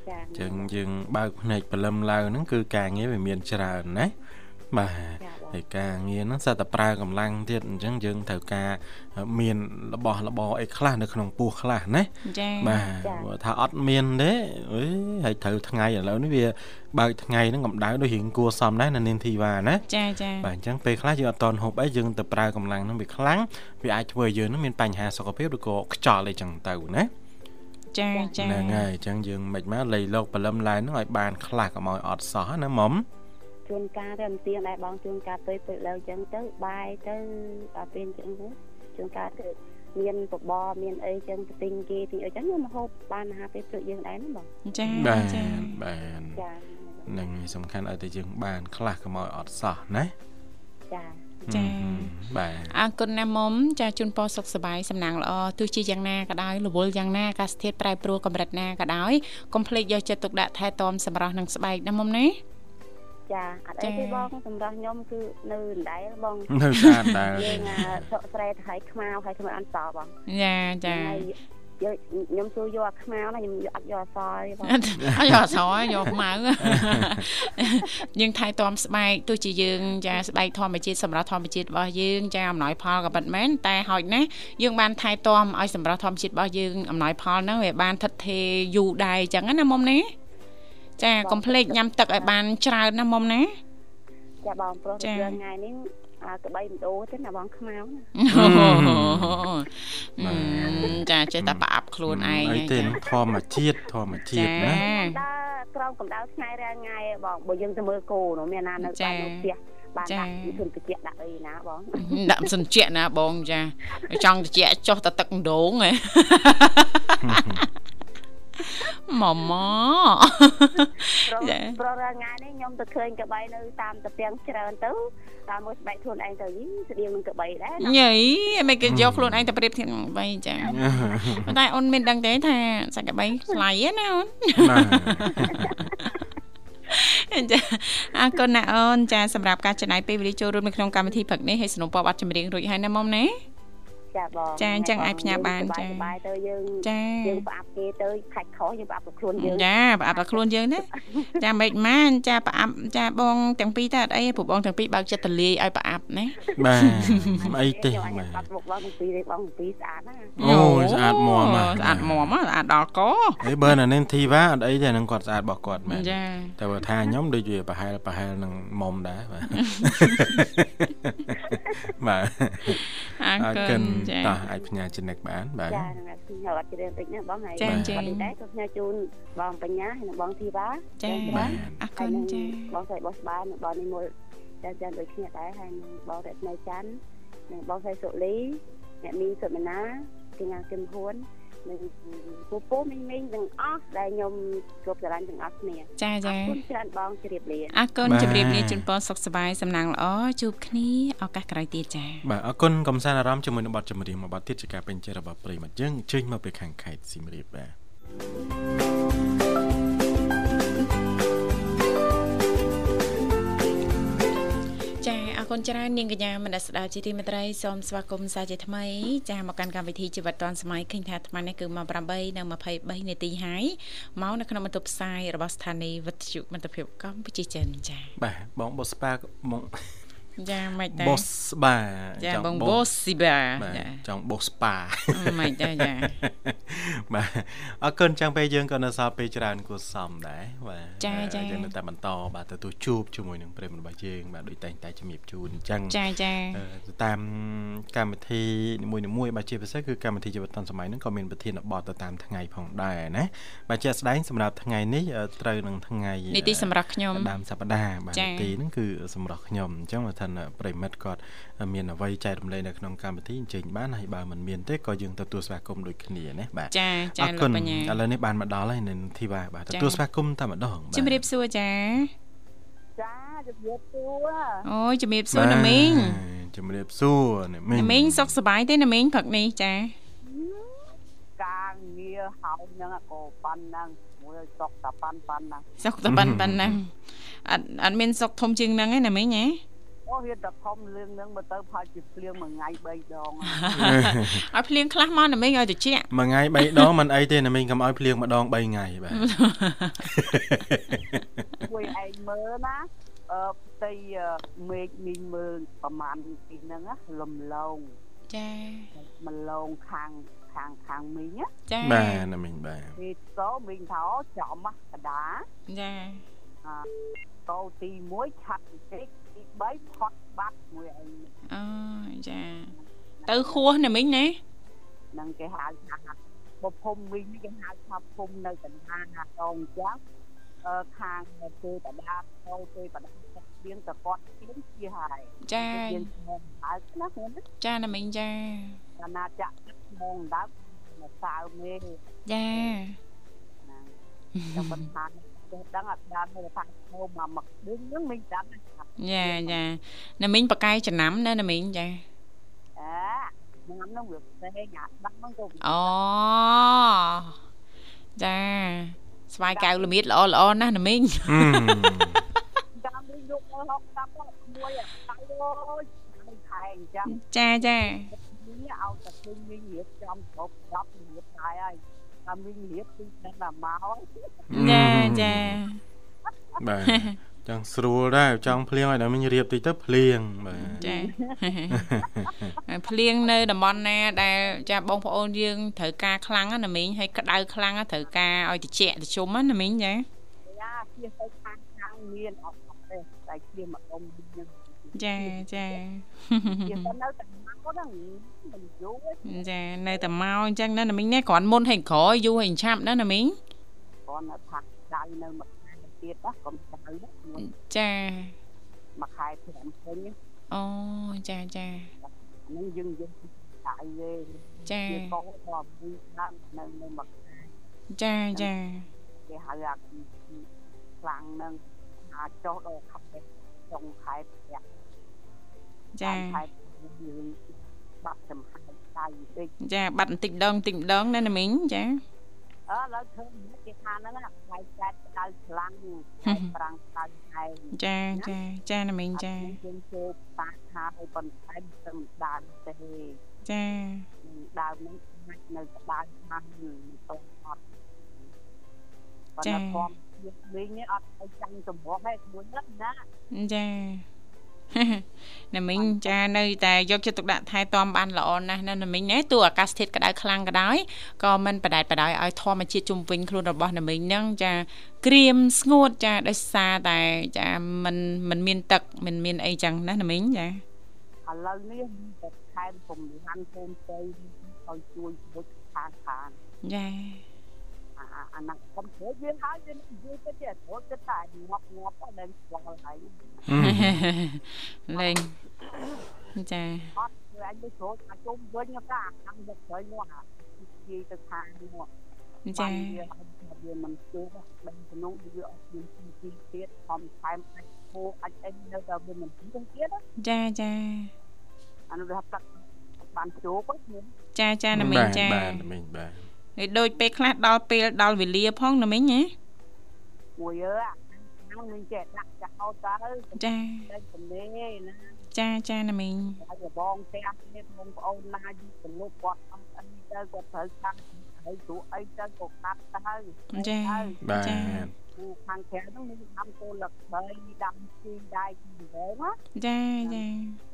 ចាអញ្ចឹងយើងបើកភ្នែកព្រលឹមឡើងហ្នឹងគឺការងារវាមានច្រើនណា បាទហើយការងារហ្នឹងសិតតែប្រើកម្លាំងទៀតអញ្ចឹងយើងត្រូវការមានរបស់របរអីខ្លះនៅក្នុងពោះខ្លះណាចាបាទថាអត់មានទេអើយហើយត្រូវថ្ងៃឥឡូវនេះវាបើកថ្ងៃហ្នឹងកម្ដៅដូចរៀងគួសមដែរនៅនាងធីវ៉ាណាចាចាបាទអញ្ចឹងពេលខ្លះយើងអត់តន់ហូបអីយើងទៅប្រើកម្លាំងហ្នឹងវាខ្លាំងវាអាចធ្វើឲ្យយើងហ្នឹងមានបញ្ហាសុខភាពឬក៏ខ្យល់អីចឹងទៅណាចាចាហ្នឹងហើយអញ្ចឹងយើងមិនមកលៃលោកបលឹមឡើងហ្នឹងឲ្យបានខ្លះកុំឲ្យអត់សោះណាមុំ ជួនកាលទៅអន្ទៀងដែរបងជួនកាលទៅទៅលើអញ្ចឹងទៅបាយទៅដល់ពេលអញ្ចឹងទៅជួនកាលទៅមានបបរមានអីចឹងទៅទិញគេទិញអីចឹងខ្ញុំមកហូបបានអាហារពេលព្រឹកយើងដែរណាបងចាចាបានចានឹងសំខាន់ឲ្យតែយើងបានខ្លះកុំឲ្យអត់សោះណាចាចាបាទអរគុណណាមុំចាជូនពរសុខសប្បាយសំណាងល្អទោះជាយ៉ាងណាក៏ដោយរវល់យ៉ាងណាអាកាសធាតុប្រែប្រួលកម្រិតណាក៏ដោយកុំភ្លេចយកចិត្តទុកដាក់ថែទាំសម្រាប់នឹងស្បែកណាមុំណា ចាអត់អីទេបងសម្រាប់ខ្ញុំគឺនៅដដែលបងនៅស្អាតដែរយើងសក់ស្រែទៅឲ្យខ្មៅឲ្យធ្វើអត់សបងចាចាយកខ្ញុំជួយយកអាខ្មៅណាខ្ញុំអត់យកអសទេបងអត់យកអសយកខ្មៅយើងថែទាំស្បែកទោះជាយើងចាស្បែកធម្មជាតិសម្រាប់ធម្មជាតិរបស់យើងចាអំណោយផលក៏ពិតមែនតែហោចណាស់យើងបានថែទាំឲ្យសម្រាប់ធម្មជាតិរបស់យើងអំណោយផលហ្នឹងវាបានថិតថេរយូរដែរអញ្ចឹងណាមុំណា ចាកុំភ្លេចញ៉ាំទឹកឲ្យបានច្រើនណាមុំណាចាបងប្រុសថ្ងៃនេះអាក្បីម្ដោទេណាបងខ្មៅណាចាចេះតែប្រអាប់ខ្លួនឯងអីទេធម្មជាតិធម្មជាតិណាដើរក្រោមកម្ដៅថ្ងៃរាល់ថ្ងៃបងបើយើងទៅមើលគោនោះមានណានៅបាននៅផ្ទះបានដាក់វិធនតិចដាក់អីណាបងដាក់សិនជាណាបងចាចង់តិចចុះតែទឹកម្ដងហ៎ ម៉ម៉ចាប្ររថ្ងៃនេះខ្ញុំទៅឃើញកបីនៅតាមតាពាំងច្រើនទៅតាមមួយស្បែកខ្លួនឯងទៅយីស្តៀងនឹងកបីដែរញ៉ៃមិនគេយកខ្លួនឯងទៅប្រៀបធៀបនឹងបីចាប៉ុន្តែអូនមានដឹងទេថាសាច់កបីថ្លៃណាអូនចាអរគុណណាអូនចាសម្រាប់ការចំណាយពេលវេលាចូលរួមនៅក្នុងកម្មវិធីព្រឹកនេះហើយสนុំពប័ណ្ណចម្រៀងរួចហើយណាមុំណា ចាបងចាអញ្ចឹងអាចផ្ញើបានចាបាយទៅយើងចាយើងប្រអាប់គេទៅខាច់ខុសយើងប្រអាប់ទៅខ្លួនយើងចាប្រអាប់ទៅខ្លួនយើងណាចាមិនម៉ានចាប្រអាប់ចាបងទាំងពីរតើអត់អីព្រោះបងទាំងពីរបើកចិត្តទលាយឲ្យប្រអាប់ណាបាទអីទេបាទបាត់មុខបងទាំងពីរទេបងទាំងពីរស្អាតណាអូស្អាតមមស្អាតមមស្អាតដល់កអីបើនៅនឹងធីវ៉ាអត់អីទេនឹងគាត់ស្អាតរបស់គាត់មែនចាតែបើថាខ្ញុំដូចវាប្រហែលប្រហែលនឹងមុំដែរបាទបាទអរគុណចាតោះអាចផ្ញើចំណិកបានបាទចាខ្ញុំអត់ជ្រាបតិចណាបងហើយបាទដែរក៏ផ្ញើជូនបងបញ្ញាហើយនិងបងធីវ៉ាចាបាទអរគុណចាបងស្រីបងស្បានបងនេះមួយចាចាដូចគ្នាដែរហើយនិងបងរតនច័ន្ទនិងបងស្រីសុលីអ្នកមីងសុមនាកញ្ញាគឹមហ៊ួន និងពូពូមីងមីងទាំងអស់ដែលខ្ញុំជួបចរាញ់ទាំងអស់គ្នាចាចាអរគុណច្រើនបងជម្រាបលាអរគុណជម្រាបលាជូនពរសុខសប្បាយសំណាងល្អជួបគ្នាឱកាសក្រោយទៀតចាបាទអរគុណកំសាន្តអារម្មណ៍ជាមួយនឹងបទចម្រៀងមួយបទទៀតជាការពេញចិត្តរបស់ប្រិមត្តយើងជើញមកពីខាងខេត្តសៀមរាបបាទ គុណច្រើននាងកញ្ញាមនស្ដាប់ជាទីមេត្រីសូមស្វាគមន៍សាជាថ្មីចាស់មកកាន់កម្មវិធីជីវិតឌွန်សម័យឃើញថាអាត្មានេះគឺមក8និង23នាទីហើយមកនៅក្នុងបន្ទប់ផ្សាយរបស់ស្ថានីយ៍វិទ្យុមិត្តភាពកម្ពុជាចិនចា៎បាទបងបុស្បាបង ចាមិនតែ Boss បាចាបង Boss ស៊ីបាបាទចាចង់ Boss Spa មិនតែចាបាទអរគុណចឹងពេលយើងក៏នៅសល់ពេលច្រើនគួរសមដែរបាទចាចាយើងនៅតែបន្តបាទទទួលជួបជាមួយនឹងប្រិយមិត្តរបស់យើងបាទដូចតែងតែជំរាបជូនអញ្ចឹងចាចាអឺទៅតាមកម្មវិធីនីមួយៗបាទជាពិសេសគឺកម្មវិធីជីវិតឌុនសម័យហ្នឹងក៏មានប្រធានបទទៅតាមថ្ងៃផងដែរណាបាទជាក់ស្ដែងសម្រាប់ថ្ងៃនេះអឺត្រូវនឹងថ្ងៃនីតិសម្រាប់ខ្ញុំដើមសប្តាហ៍បាទចា៎នីតិហ្នឹងគឺសម្រាប់ខ្ញុំអញ្ចឹងបើថាប្រិមិត្តគាត់មានអ្វីចែករំលែកនៅក្នុងកម្មវិធីអញ្ជើញបានហើយបើមិនមានទេក៏យើងទទួលស្វាគមន៍ដូចគ្នាណាបាទចាចាអរលោកគុណបញ្ញាឥឡូវនេះបានមកដល់ហើយនៅធីវ៉ាបាទចា៎ទទួលស្វាគមន៍តែម្ដងបាទជំរាបសួរចាចាជំរាបសួរអូយជំរាបសួរណាមីងបាទជំរាបសួរណាមីងណាមីងសុខសប្បាយទេណាមីងព្រឹកនេះចាការងារហើយហ្នឹងក៏ប៉ុណ្ណឹងមួយឲ្យសុកតែប៉ុណ្ណប៉ុណ្ណឹងសុខតែប៉ុណ្ប៉ុណ្ណឹងអត់អត់មានសុខធំជាងហ្នឹងឯណាមីងហ៎ អូរៀនតែខំលឿងហ្នឹងមកទៅផាច់ជាភ្លៀងមួយថ្ងៃ3ដងឲ្យភ្លៀងខ្លះមកណាមីងឲ្យត្រជាក់មួយថ្ងៃ3ដងមិនអីទេណាមីងកុំឲ្យភ្លៀងម្ដង3ថ្ងៃបាទមួយឯងមើលណាអឺផ្ទៃមេឃមីងមើលប្រហែលទីហ្នឹងណាលំលងចាមឡងខាងខាងខាងមីងណាចាបាទណាមីងបាទពេលតោមីងថាអូចំណាកដាចាអាតោទី1ឆាត់តិច ទី3ផត់បាត់មួយឯងអូចាទៅខួសណាមីងណានឹងគេហៅថាបភុំមីងនេះគេហៅថាភុំនៅកណ្ដាលណាដងចាស់អឺខាងទេបដាតោទេបដាទឹកទៀងតគាត់ទៀងជាហើយចាទៀងមកហើយណាហ្នឹងចាណាមីងចាអាណាចក្រទឹកមកដើមមកសៅមេចាណាតែមិនថា ចេះដឹងអត់ដឹងថាថាមកមកមកឌឹងហ្នឹងមិនដឹងថាចាចាណាមីងបកាយចំណាំណាណាមីងចាអើញ៉ាំហ្នឹងវាផ្សេងអាដឹងហ្នឹងក៏អូចាស្វាយកៅល្មៀតល្អល្អណាស់ណាមីងអឺតាមវិញយកមកហុកតាមមួយអាតៃអូយហើយខែអញ្ចឹងចាចាវិញឲ្យតែឃើញវិញរៀបចំគ្រប់10រៀបដែរហើយ តាមវិញរៀបពីដល់មកមកចាចាបាទចង់ស្រួលដែរចង់ភ្លៀងឲ្យដល់មីងរៀបតិចទៅភ្លៀងបាទចាហើយភ្លៀងនៅតំបន់ណាដែលចាបងប្អូនយើងត្រូវការខ្លាំងណាណាមីងហើយក្តៅខ្លាំងណាត្រូវការឲ្យត្រជាក់ត្រជុំណាណាមីងចាយ៉ាជិះទៅខាងខាងមានអត់អត់ទេតែជិះមកអ៊ំវិញហ្នឹងចាចាជិះទៅនៅតែ មកហ្នឹងមិនយូរទេចានៅតែមកអញ្ចឹងណាណាមីងណាគ្រាន់មុនហើយក្រោយយូរហើយឆាប់ណាណាមីងគាត់នៅថាដៅនៅមួយខែទៀតណាកុំដៅមួយចាមួយខែ5ឃើញអូចាចាហ្នឹងយើងយើងតែទេចាជាកោក៏ពីតាមនៅនៅមួយខែចាចាគេហៅអាខ្លាំងហ្នឹងអាចចុះដល់ខែចុងខែប្រាក់ចាខែយើង បាត់ចំហាយដៃបន្តិចចាបាត់បន្តិចម្ដងបន្តិចម្ដងណាណាមីងចាអើឡើយឃើញគេថាហ្នឹងខែចែកដៅខ្លាំងខែប្រាំងដៅខែចាចាចាណាមីងចាយើងចូលប៉ះថាឲ្យប៉ុន្តែមិនដើមទេចាដើមហ្នឹងអាចនៅក្បាលខាងតោះអត់ប៉ុន្តែធំយើងវិញនេះអត់ឲ្យចាំសម្រស់ទេមួយហ្នឹងណាចា ណាមីងចានៅតែយកចិត្តទុកដាក់ថែទាំបានល្អណាស់ណាណាមីងណាទោះអាកាសធាតុក្តៅខ្លាំងក៏ដោយក៏មិនបដែតបដោយឲ្យធម្មជាតិជុំវិញខ្លួនរបស់ណាមីងហ្នឹងចាក្រៀមស្ងួតចាដោយសារតែចាมันมันមានទឹកมันមានអីចឹងណាណាមីងចា ឥឡូវនេះតែខែកំឡាំងហូមទៅឲ្យជួយជួយខាងខាង ចា អាអាណាកំព្រួយយើងហើយយើងនិយាយទៅទៀតព្រោះចិត្តតែងាប់ងាប់អត់ដឹងស្គាល់ហើយ លេងចាអត់គឺអញទៅស្រួលថាជុំវិញកាខាងទៅក្រោយមកអានិយាយទៅខាងមកចាវាវាមិនជួបដឹងក្នុង វាអត់មានទីទៀតខំថែមអាចពូអាចអីនៅតែវាមិនទីទៀតចាចាអានោះវាថាបានជួបហ្នឹងចាចាណាមីងចាបាទណាមីងបាទហើយដូចពេលខ្លះដល់ពេលដល់វេលាផងណាមីងណាមួយអើ អានឹងចេះដាក់ចោលទៅចាតែជំនេណាចាចាណាមីងហើយបងផ្ទះនេះបងប្អូនណាយទៅលោកគាត់អត់អីទៅគាត់ត្រូវកាត់ហើយព្រោះអីទៅក៏កាត់ទៅចាបាទចាណាខាងក្រៅហ្នឹងមានដាំគោលឹកព្រៃដាំជីដៃជីវែងណាចាចា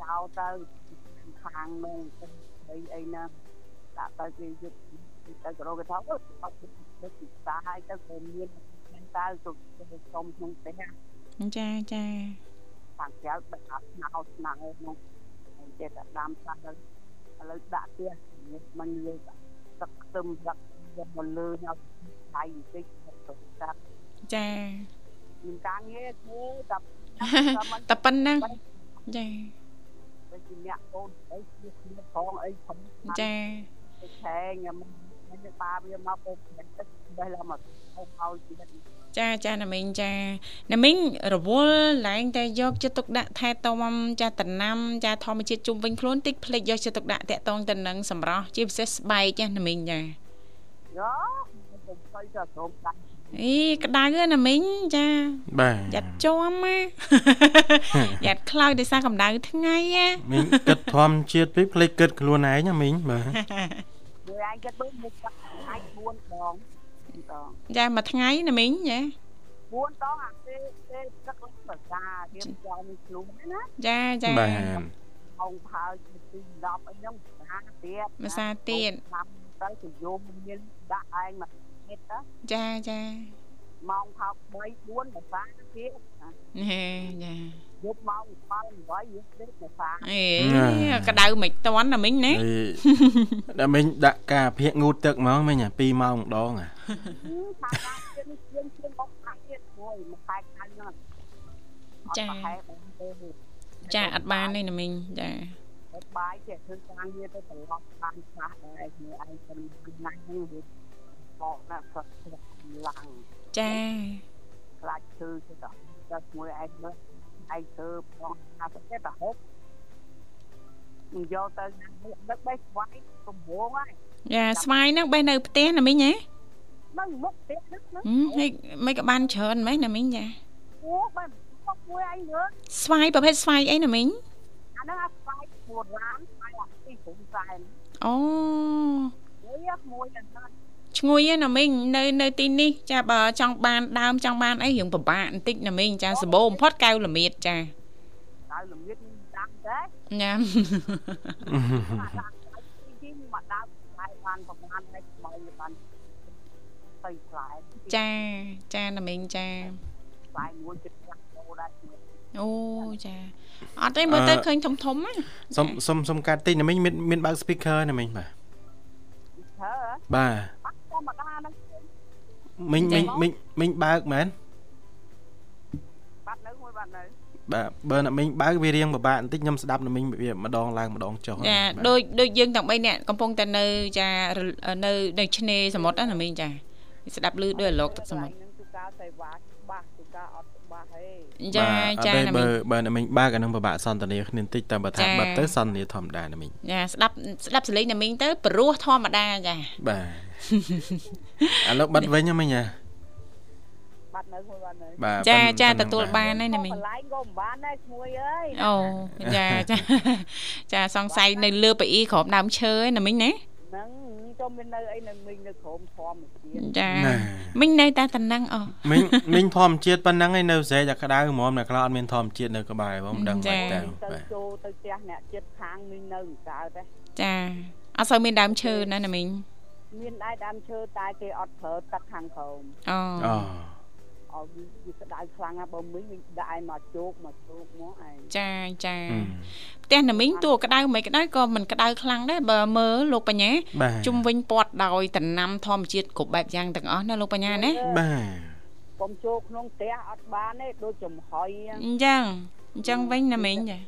ចោលទៅខាងនោះទៅព្រៃអីណាដាក់ទៅគេយកទៅក្រោគេថាអត់អត់ទៅទីផ្សារហើយទៅគេមាន តើទៅសុំក្នុងផ្ទះចាចាខាងក្រៅដឹកអត់ស្នោស្នោនោះហើយចេះតែដាំខ្លះទៅឥឡូវដាក់ទៀតមិនលើកទឹកខ្ទឹមដាក់យកមកលើឲ្យដៃបន្តិចទៅដាក់ចាមានការងារធ្វើតែតែប៉ុណ្ណឹងចាទៅជាអ្នកកូនអីជាគ្នាផងអីផងចាទៅខែងមិនមិនបាវាមកពុកទឹកបេះឡើងមក ហូបឲ្យទៀតចាចាណាមីងចាណាមីងរវល់ឡើងតែយកចិត្តទុកដាក់ថែទាំចាតំណាំចាធម្មជាតិជុំវិញខ្លួនតិចភ្លេចយកចិត្តទុកដាក់តាក់ទងទៅនឹងសម្រស់ជាពិសេសស្បែកណាមីងចាយោខ្ញុំទៅទៅក្រុមដាក់អីក្តៅណាមីងចាបាទយ៉ាត់ជាប់ណាយ៉ាត់ខ្លោចដោយសារកម្ដៅថ្ងៃណាមីងគិតធម្មជាតិពេកភ្លេចគិតខ្លួនឯងណាមីងបាទមួយឯងគិតមើលមុខអាច4ដង ដងចាមួយថ្ងៃណាមីងចា4ដងអាទេទេទឹកឡើងប្រសារៀបចំនេះខ្លួនណាចាចាបាទហងផើទី10អីហ្នឹងសាទៀតភាសាទៀតតាមទៅទៅយមមានដាក់ឯងមកទៀតទៅចាចាម៉ោងផោ3 4ភាសាទៀតហេចា យប់ម៉ោង7 8យកទៀតភាសាអេក្តៅមិនតន់ណាមីងណាអីដល់មីងដាក់ការភាកងូតទឹកហ្មងមីងអា2ម៉ោងម្ដងអាថាដាក់ទៀតនេះជាងជាងអត់ខាត់ទៀតមួយមួយខែខាញ់ហ្នឹងខែបងទេចាអត់បានទេណាមីងចាអត់បាយចេះធ្វើការងារទៅត្រឡប់បានខ្លះដែរគ្នាឯងទៅណាស់ហ្នឹងវាបកណាស់ស្រុកស្រុកឡើងចាខ្លាចឈឺទៅដល់ទៅមួយឯងមើល ឯងធ្វើផងថាទៅតែហូបមិនយកទៅដឹកបេះស្វាយកំហងហើយចាស្វាយហ្នឹងបេះនៅផ្ទះណាមីងហ៎នឹងមុខទៀតហ្នឹងហឹមហេមិនក៏បានច្រើនម៉េចណាមីងចាអូបែបមុខមួយឯងមើលស្វាយប្រភេទស្វាយអីណាមីងអាហ្នឹងអាស្វាយបុរាណស្វាយអាទីព្រំសែនអូមួយមួយអាហ្នឹង ឈ្ងុយឯណាមីងនៅនៅទីនេះចាបើចង់បានដើមចង់បានអីរឿងពិបាកបន្តិចណាមីងចាសម្បូរបំផុតកៅល្មៀតចាដល់លំៀតដាំទេញ៉ាំអាដាក់ទីទីមកដើមផ្លែបានប្រហែលហើយស្មៅបានទៅផ្លែចាចាណាមីងចាផ្លែមួយចិត្តខ្លាំងពោដែរអូចាអត់ទេមើលទៅឃើញធំធំណាសុំសុំសុំកាត់តិចណាមីងមានមានបើក speaker ណាមីងបាទធ្វើបាទបាត់ ធម្មតាហ្នឹងមីងមីងមីងមីងបើកមែនបាត់នៅមួយបាត់នៅបាទបើណាមីងបើកវារៀងពិបាកបន្តិចខ្ញុំស្ដាប់ណាមីងវាម្ដងឡើងម្ដងចុះចាដូចដូចយើងទាំង3នាក់កំពុងតែនៅចានៅនៅឆ្នេរសមុទ្រណាមីងចាស្ដាប់ឮដូចអាលោកទឹកសមុទ្រហ្នឹងគឺការតែវ៉ាច្បាស់គឺការអត់ច្បាស់ហេចាចាណាណាមីមីងងបើណាមីងបើកអានឹងពិបាកសន្ទនាគ្នាបន្តិចតែបើថាចាបិទទៅសន្ទនាធម្មតាណាមីងចាស្ដាប់ស្ដាប់សលេងណាមីងទៅព្រោះធម្មតាចាបាទ ឥឡូវបិទវិញណាមីងហ៎បាត់នៅមួយបាត់នៅបាទចាប៉ុណ្ចាប៉ុណ្ណឹងទទួលបានហើយណាមីងកន្លែងក៏មិនបានដែរឈ្មោះអើយអូចាចាចាសង្ស័យនៅលើប៉ាអ៊ីក្រោមដើមឈើឯណាមីងណាហ្នឹងចូលមាននៅអីនៅមីងនៅក្រោមធម្មជាតិចាណាមីងនៅតែតំណឹងអូមីងមីងធម្មជាតិប៉ុណ្ណឹងឯនៅស្រែតែក្តៅហ្មងអ្នកខ្លះអត់មានធម្មជាតិនៅក្បែរបងមិនដឹងមិនទៅទៅបាទចូលទៅផ្ទះអ្នកចិត្តខាងមីងនៅកើតទេចាអត់សូវមានដើមឈើណាណាមីង មានដែរដើមឈើតែគេអត់ប្រើទឹកខាងក្រោមអូអូឲ្យវាក្តៅខ្លាំងណាស់បើមីងវិញដាក់ឲ្យមកជោគមកជោគមកឯងចាចាអឺផ្ទះណាមីងតួក្តៅមិនក្តៅក៏មិនក្តៅខ្លាំងដែរបើមើលលោកបញ្ញាបាទជុំវិញពាត់ដោយតំណាំធម្មជាតិគ្រប់បែបយ៉ាងទាំងអស់ណាលោកបញ្ញាណាបាទកុំជោគក្នុងផ្ទះអត់បានទេដូចចំហុយអញ្ចឹងអញ្ចឹងអញ្ចឹងវិញណាមីងចា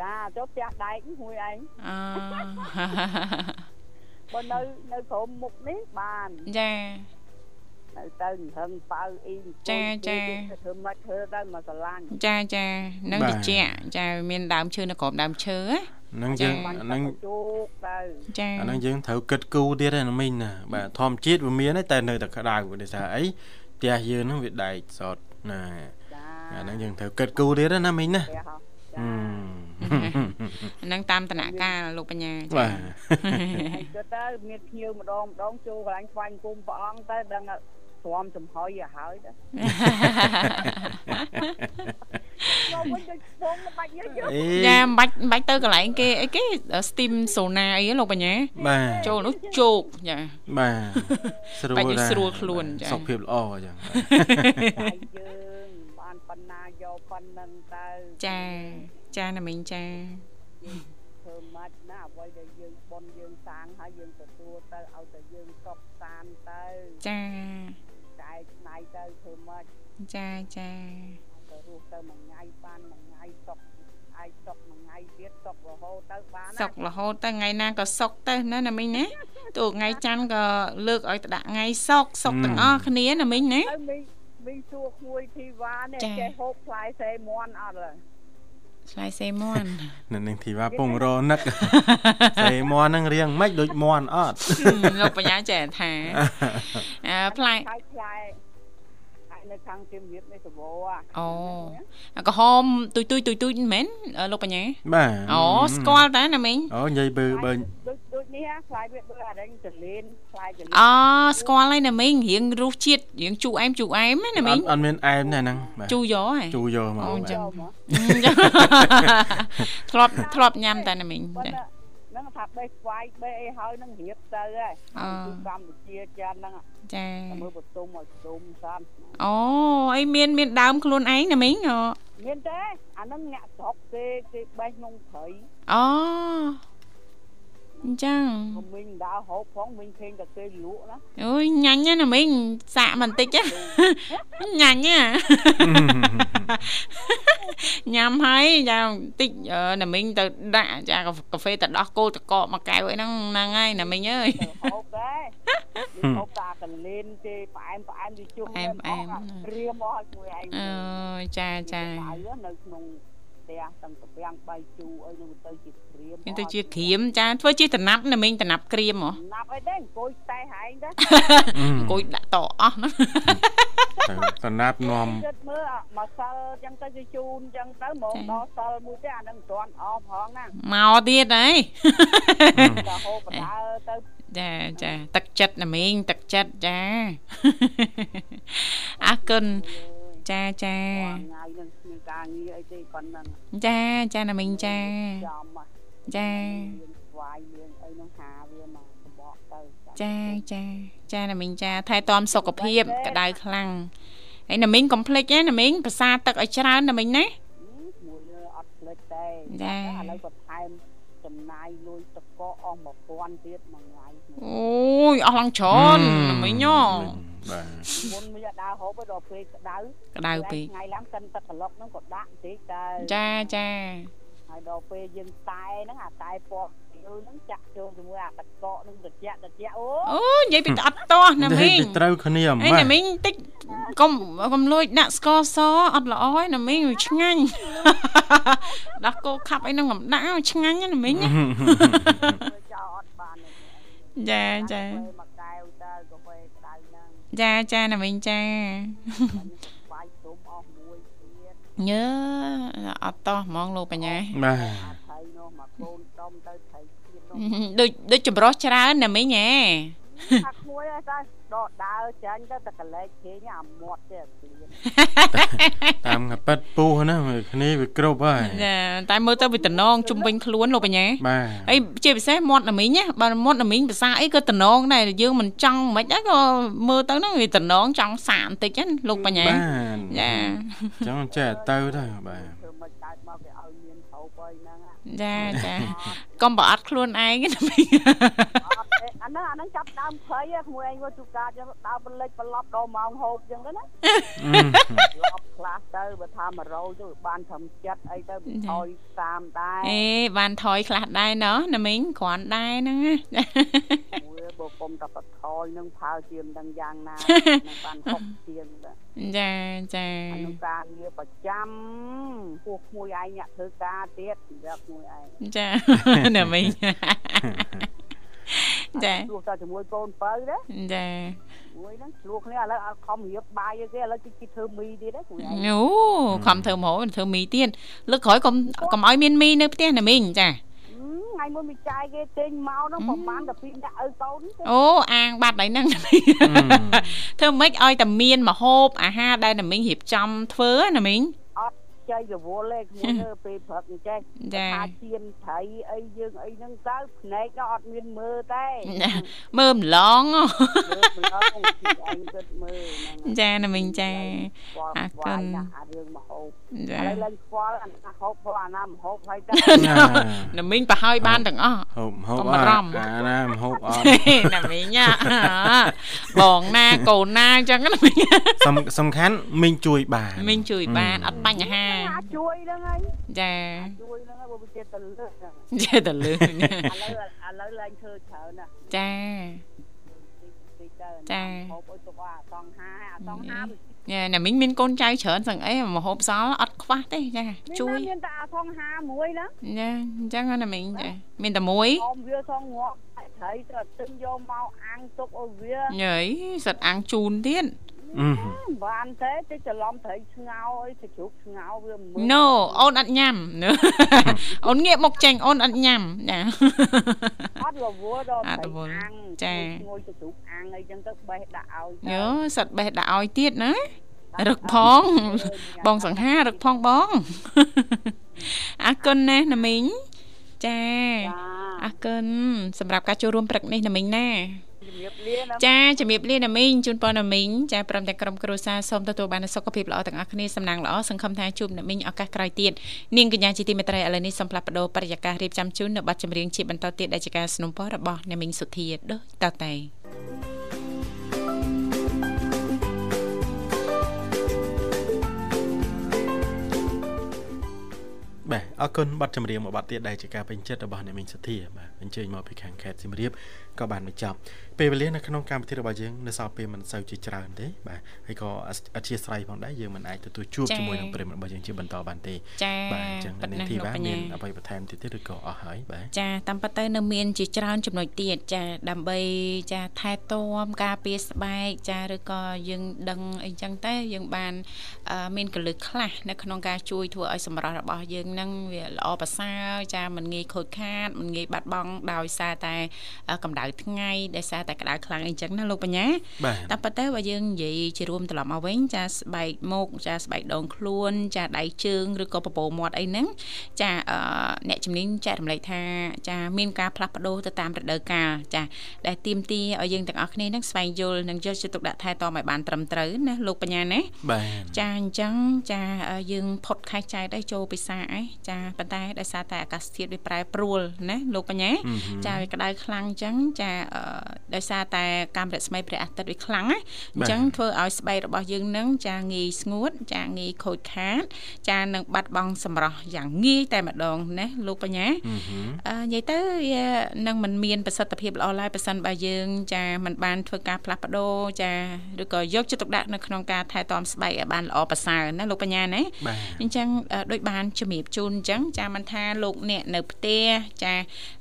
ចាចូលផ្ទះដែកមួយឯងអ បើនៅនៅក្រោមមុខនេះបានចានៅទៅហឹងប៉ៅអ៊ីធ្វើមកធ្វើទៅមកស្រឡាញ់ចាចានឹងតិចចាមានដើមឈើនៅក្រោមដើមឈើណាហ្នឹងយើងបានអាទៅហ្នឹងជោគទៅចាអាហ្នឹងយើងត្រូវគិតគូរទៀតណាមីងណាបាទធម្មជាតិវាមានតែនៅតែក្តៅដោយសារអីផ្ទះយើងហ្នឹងវាដែកសតណាចាអាហ្នឹងយើងត្រូវគិតគូរទៀតណាមីងណាផ្ទះ ហ៎អឺចានឹងតាមតំណកាលលោកបញ្ញាបាទហើយគិតទៅមានភ្ញៀវម្ដងម្ដងចូលកន្លែងស្វែងគុំព្រះអង្គទៅដឹងថាទ្រាំចំហុយឲ្យហើយទៅមកវិញដូចពងបាច់យើងអេចាមិនបាច់មិនបាច់ទៅកន្លែងគេអីគេ steam sauna អីហ្នឹងលោកបញ្ញាបាទចូលនោះជោកចាបាទស្រួលបាច់ឲ្យដែរស្រួលខ្លួនចាសុខភាពល្អអញ្ចឹងតែយើងបានប៉ុណ្ណាយកប៉ុណ្ណឹងទៅចា ចាណាមីងចាធ្វើម៉េចណាអ្វីដែលយើងបនយើងសាងហើយយើងទទួលទៅឲ្យតែយើងសុខសាន្តទៅចាចែកឆ្នៃទៅធ្វើម៉េចចាចាទៅរស់ទៅមួយថ្ងៃបានមួយថ្ងៃសុខឯងសុខមួយថ្ងៃទៀតសុខរហូតទៅបានសុករហូតទៅថ្ងៃណាក៏សុកទៅណាណាមីងណាទោះថ្ងៃច័ន្ទក៏លើកឲ្យទៅដាក់ថ្ងៃសុកសុកទាំងអស់គ្នាណាមីងណាហើយមីមីសួរក្មួយធីវ៉ានេះចា៎ចេះហូបផ្លែសេមន់អត់ឡើយ ឆ្លៃសេមន់នៅនឹងធីវ៉ាពងរនឹកសេមន់ហ្នឹងរៀងម៉េចដូចមន់អត់លោកបញ្ញាចេះថាអើផ្លែខៃផ្លែហើយនៅខាងទៀមរៀបនេះសបោអាអូអាក្រហមទុយទុយទុយទុយមែនអឺលោកបញ្ញាបាទអូស្គាល់តាណាមីងអូនិយាយបើបើ ដូចដូចនេះហ่าផ្លែវាដូចអារេងចលៀនផ្លែចលៀនអូស្គាល់ហើយណាមីងរៀងរសជាតិរៀងជូរអែមជូរអែមណាអមីងត់អត់មានអែមទេហ្នឹងបាទជូរយកហ៎ជូរយកមកអូបាទចឹងចូលមកធ្លាប់ធ្លាប់ញ៉ាំតែណាមីងប៉ុន្ចាតែហ្នឹងថាបេះស្វាយបេះអីហើយហ្នឹងរៀបទៅហើយអឺគឺកម្ពុជាចានហ្នឹងចាតែមើលបតុមឲ្យទុំសានអូអីមានមានដើមខ្លួនឯងណាមីងអូមានទេអាហ្នឹងអ្នកស្រុកគេគេបេះក្នុងព្រៃអូ អញ្ចឹងក៏មីងដើរហូបផងមីងឃើញតែគេលក់ណាអូយញ៉ាញ់ណាមីងសាកបន្តិចណាញ៉ាញ់ណាញ៉ាំហើយចាបន្តិចអឺណាមីងទៅដាក់ចាកាហ្វេទៅដោះគោតកកមួយកែវអីហ្នឹងហ្នឹងហើយណាមីងអើយទៅហូបដែរហូបតាកលៀនគេផ្អែមផ្អែមវាជុំផ្អែមផ្អែមរៀមមកឲ្យមួយឯងអើយចាចាហើយនៅក្នុង ផ្ទះទាំងកាពាំងបាយជូរអីនោះទៅជាក្រៀមមានទៅជាក្រៀមចាធ្វើជាតំណាប់ណាមីងតំណាប់ក្រៀមហ៎ណាប់អីទេអង្គុយតែហែងទេអង្គុយដាក់តអស់ណាទៅកណាត់នាំគិតមើលមកសិលចឹងទៅគេជូនចឹងទៅហ្មងដល់សិលមួយទេអានឹងមិនទាន់អស់ផងណាមកទៀតហើយតែហូបបដើទៅចាចាទឹកចិត្តណាមីងទឹកចិត្តចាអរគុណ ចាចាថ្ងៃនឹងគ្មានការងារអីទេប៉ុណ្ណឹងចាចាណាមីងចាចំមកចាមានស្វាយមានអីនោះហាវាមកសបកទៅចាចាចាណាមីងចាថែទាំសុខភាពក្តៅខ្លាំងហើយណាមីងកុំភ្លេចណាណាមីងប្រសាទឹកឲ្យច្រើនណាមីងណាមួយអត់ផ្លេចទេចាឥឡូវក៏ថែមចំណាយលុយតកអស់1000ទៀតមួយថ្ងៃអូយអស់ឡើងច្រើនណាមីងហ៎ បាទមុនមិនដើរហូបដល់ពេលក្តៅក្តៅពេកថ្ងៃឡើងកិនទឹកក្លុកហ្នឹងក៏ដាក់បន្តិចតែចាចាហើយដល់ពេលយើងតែហ្នឹងអាតែពណ៌យូរហ្នឹងចាក់ចូលជាមួយអាតកកហ្នឹងត្រជាក់ត្រជាក់អូអូនិយាយពីអត់ទាស់ណាមីងត្រូវគ្នាអីបាទណាមីងតិចកុំកុំលួចដាក់ស្ករសអត់ល្អឯណាមីងវាឆ្ងាញ់ដោះគោខាប់អីហ្នឹងកុំដាក់ឲ្យឆ្ងាញ់ណាមីងណាមើលចោលអត់បានទេចាចាពេលមក ចាចាណាមីងចាបាញ់ស្វាយទុំអស់មួយទៀតញើអត់តោះហ្មងលោកបញ្ញាបាទអាថៃនោះមកកូនដុំទៅថៃទៀតនោះដូចដូចចម្រោះច្រើនណាមីងហ៎ថាក្មួយហើយតែដកដើរចាញ់ទៅតែកលែកគេងអាមាត់ទេទៀតតាមកាប៉ិតពុះណាគ្នាវាគ្រប់ហើយចាតែមើលទៅវាតំណងជុំវិញខ្លួនលោកបញ្ញាបាទអីជាពិសេសមាត់ណាមីងណាបើមាត់ណាមីងភាសាអីក៏តំណងដែរយើងមិនចង់មិនហ្នឹងក៏មើលទៅហ្នឹងវាតំណងចង់សាកបន្តិចណាលោកបញ្ញាបាទចាចឹងចេះទៅទៅបាទធ្វើមិនកើតមកគេឲ្យមានហូបអីហ្នឹងអាចាចាកុំប្រអត់ខ្លួនឯងណាមីងអត់ទេ អាហ្នឹងអាហ្នឹងចាប់ដើមភ័យហ៎ក្មួយឯងមកទូការចឹងដើរបលិចបឡប់ដល់ម៉ោងហូបចឹងទៅណាឡប់ខ្លះទៅបើថា100ទៅបានត្រឹមចិត្តអីទៅវាថយ30ដែរអេបានថយខ្លះដែរណោះណាមីងគ្រាន់ដែរហ្នឹងណាមួយបើគុំតែបថយនឹងផើជាមិនដឹងយ៉ាងណានឹងបាន60ជាងដែរចាចាអានឹងការងារប្រចាំពោះក្មួយឯងអ្នកធ្វើការទៀតសម្រាប់ក្មួយឯងចាណាមីង ចាឆ្លោះតែជាមួយកូនបើទេចាមួយហ្នឹងឆ្លោះគ្នាឥឡូវអត់ខំរៀបបាយឲ្យគេឥឡូវជិះជិះធ្វើមីទៀតទេក្មួយឯងអូខំធ្វើម្ហូបធ្វើមីទៀតលើកក្រោយកុំកុំឲ្យមានមីនៅផ្ទះណាមីងចាហឹមថ្ងៃមួយមួយចាយគេទិញមកហ្នឹងប្រហែលតែពីរដាក់ឲ្យកូនទេអូអាងបាត់ហើយហ្នឹងធ្វើម៉េចឲ្យតែមានមហូបអាហារដែលណាមីងរៀបចំធ្វើណាមីង ចៃរវល់ទេខ្ញុំនៅពេលព្រឹកអញ្ចេះចាថាជៀនត្រី អីយើងអីហ្នឹងទៅភ្នែកក៏អត់មានមើលទេមើលម្លងមើលម្លងអញគិតមើលហ្នឹងចាណាមីងចាខ្វល់អរខ្វគុណល់ណាស់អារឿងមហូបចាឥឡូវឡើងខ្វល់អាណាហូបព្រោះអាណាមហូបហើយតែណាមីងប្រហើយបានទាំងអស់ហូបហូបកុំអបារម្ភអាណាមហូបអត់ណាមីងណាបងណាកូនណាអញ្ចឹងណាមីងសំសំខាន់មីងជួយបានមីងជួយបានអត់បញ្ហាអាចជួយហ្នឹងហើយចាជួយហ្នឹងហើយបើវាជាទៅលើកហ្នឹងចេះតែលឺឥឡូវឥឡូវឡើងធ្វើច្រើនណាស់ចាតិចទៅចាហូបអុយទុកអាតង់ហាអាតង់ហាមានញ៉ែណាមីងមានកូនចៅច្រើនសឹងអីមហូបសល់អត់ខ្វះទេចាជួយមានតែអាតង់ហាមួយហ្នឹងចាអញ្ចឹងណាមីងចាមានតែមួយហូបវាសងងាប់ត្រីទៅទិញយកមកអាំងទុកឲ្យវាញ៉ៃសិតអាំងជូនទៀតអឺមិន បានទេតិចច្រឡំត្រីស្ងោរអីទៅជ្រូកស្ងោរវាមើលណូអូនអត់ញ៉ាំអូនងាកមកចេញអូនអត់ញ៉ាំចាអត់រវល់ដល់អត់ត្រីរវល់អាំងចាងួយទៅជ្រូកអាំងអីចឹងទៅបេះដាក់ឲ្យទៅយោសិតបេះដាក់ឲ្យទៀតណារឹកផងបងសង្ហារឹកផងបងអរគុណណាស់ណាមីងចាចាអរគុណសម្រាប់ការចូលរួមព្រឹកនេះណាមីងណាជំរាបលាណា ចាជំរាបលាណាមីងជូនពរណាមីងចាព្រមទាំងក្រុមគ្រួសារសូមទទួលបានសុខភាពល្អទាំងអស់គ្នាសំណាងល្អសង្ឃឹមថាជួបណាមីងឱកាសក្រោយទៀតនាងកញ្ញាជាទីមេត្រីឥឡូវនេះសូមផ្លាស់ប្ដូរបរិយាកាសរៀបចំជូนនៅប័ណ្ណចម្រៀងជាបន្តទៀតដែលជាការสนับสนุนរបស់ណាមីងសុធាដូចតទៅ បាទអរគុណប័ណ្ណចម្រៀងមួយប័ណ្ណទៀតដែលជាការពេញចិត្តរបស់អ្នកមីងសធាបាទ អញ្ជើញមកពីខាងខេត្តសៀមរាបក៏បានបញ្ចប់ពេលវេលានៅក្នុងកម្មវិធីរបស់យើងនៅសល់ពេលមិនសូវជាច្រើនទេបាទហើយក៏អធិស្ឋានផងដែរយើងមិនអាចទទួលជួបជាមួយនឹងប្រិមត្តរបស់យើងជាបន្តបានទេចាបាទអញ្ចឹងប៉ុណ្នាណាងធីលោកវ៉ាបមាញ្ញានអ្វីបន្ថែមទៀតទេឬក៏អស់ហើយបាទចាតាមពិតទៅនៅមានជាច្រើនចំណុចទៀតចាដើម្បីចាថែទាំការពារស្បែកចាឬក៏យើងដឹងអីចឹងទៅយើងបានអឺមានកលឹះខ្លះនៅក្នុងការជួយធ្វើឲ្យសម្រស់របស់យើងហ្នឹងវាល្អប្រសើរចាមិនងាយខូចខាតមិនងាយបាត់បង់ដោយសារតែអឺកម្ដៅថ្ងៃដោយសារតែក្ដៅខ្លាំងអីចឹងណាលោកបញ្ញាបាទតាមពិតទៅបើយើងនិយាយជារួមត្រឡប់មកវិញចាស្បែកមុខចាស្បែកដងខ្លួន ចាដៃជើងឬក៏ពពោះមាត់អីហ្នឹងចាអឺអ្នកជំនាញចែករំលែកថាចាមានការផ្លាស់ប្ដូរទៅតាមរដូវកាលចាដែលទៀមទីឲ្យយើងទាំងអស់គ្នាហ្នឹងស្វែងយល់និងយកចិត្តទុកដាក់ថែទាំឲ្យបានត្រឹមត្រូវណាលោកបញ្ញាណាបាទចាអញ្ចឹងចាយើងផុតខែចែកដែរចូលពិសាអីចាប៉ុន្តែដោយសារតែអាកាសធាតុវាប្រែប្រួលណាលោកបញ្ញាចាវាក្តៅខ្លាំងអញ្ចឹងចាអឺដោយសារតែកាំរស្មីព្រះអាទិត្យវាខ្លាំងណាអញ្ចឹងធ្វើឲ្យស្បែករបស់យើងនឹងចាងាយស្ងួត ចាងាយខូចខាត ចានឹងបាត់បង់សម្រស់យ៉ាងងាយតែម្ដងណាលោកបញ្ញាអឺហឺអឺនិយាយទៅវានឹងមិនមានប្រសិទ្ធភាពល្អឡើយប្រសិនបើយើង ចាមិនបានធ្វើការផ្លាស់ប្ដូរចាឬក៏យកចិត្តទុកដាក់នៅក្នុងការថែទាំស្បែកឲ្យបានល្អប្រសើរណាលោកបញ្ញាណាបាទអញ្ចឹងអឺដូចបានជំរាបជូនអញ្ចឹងចាមិនថាលោកអ្នកនៅផ្ទះចា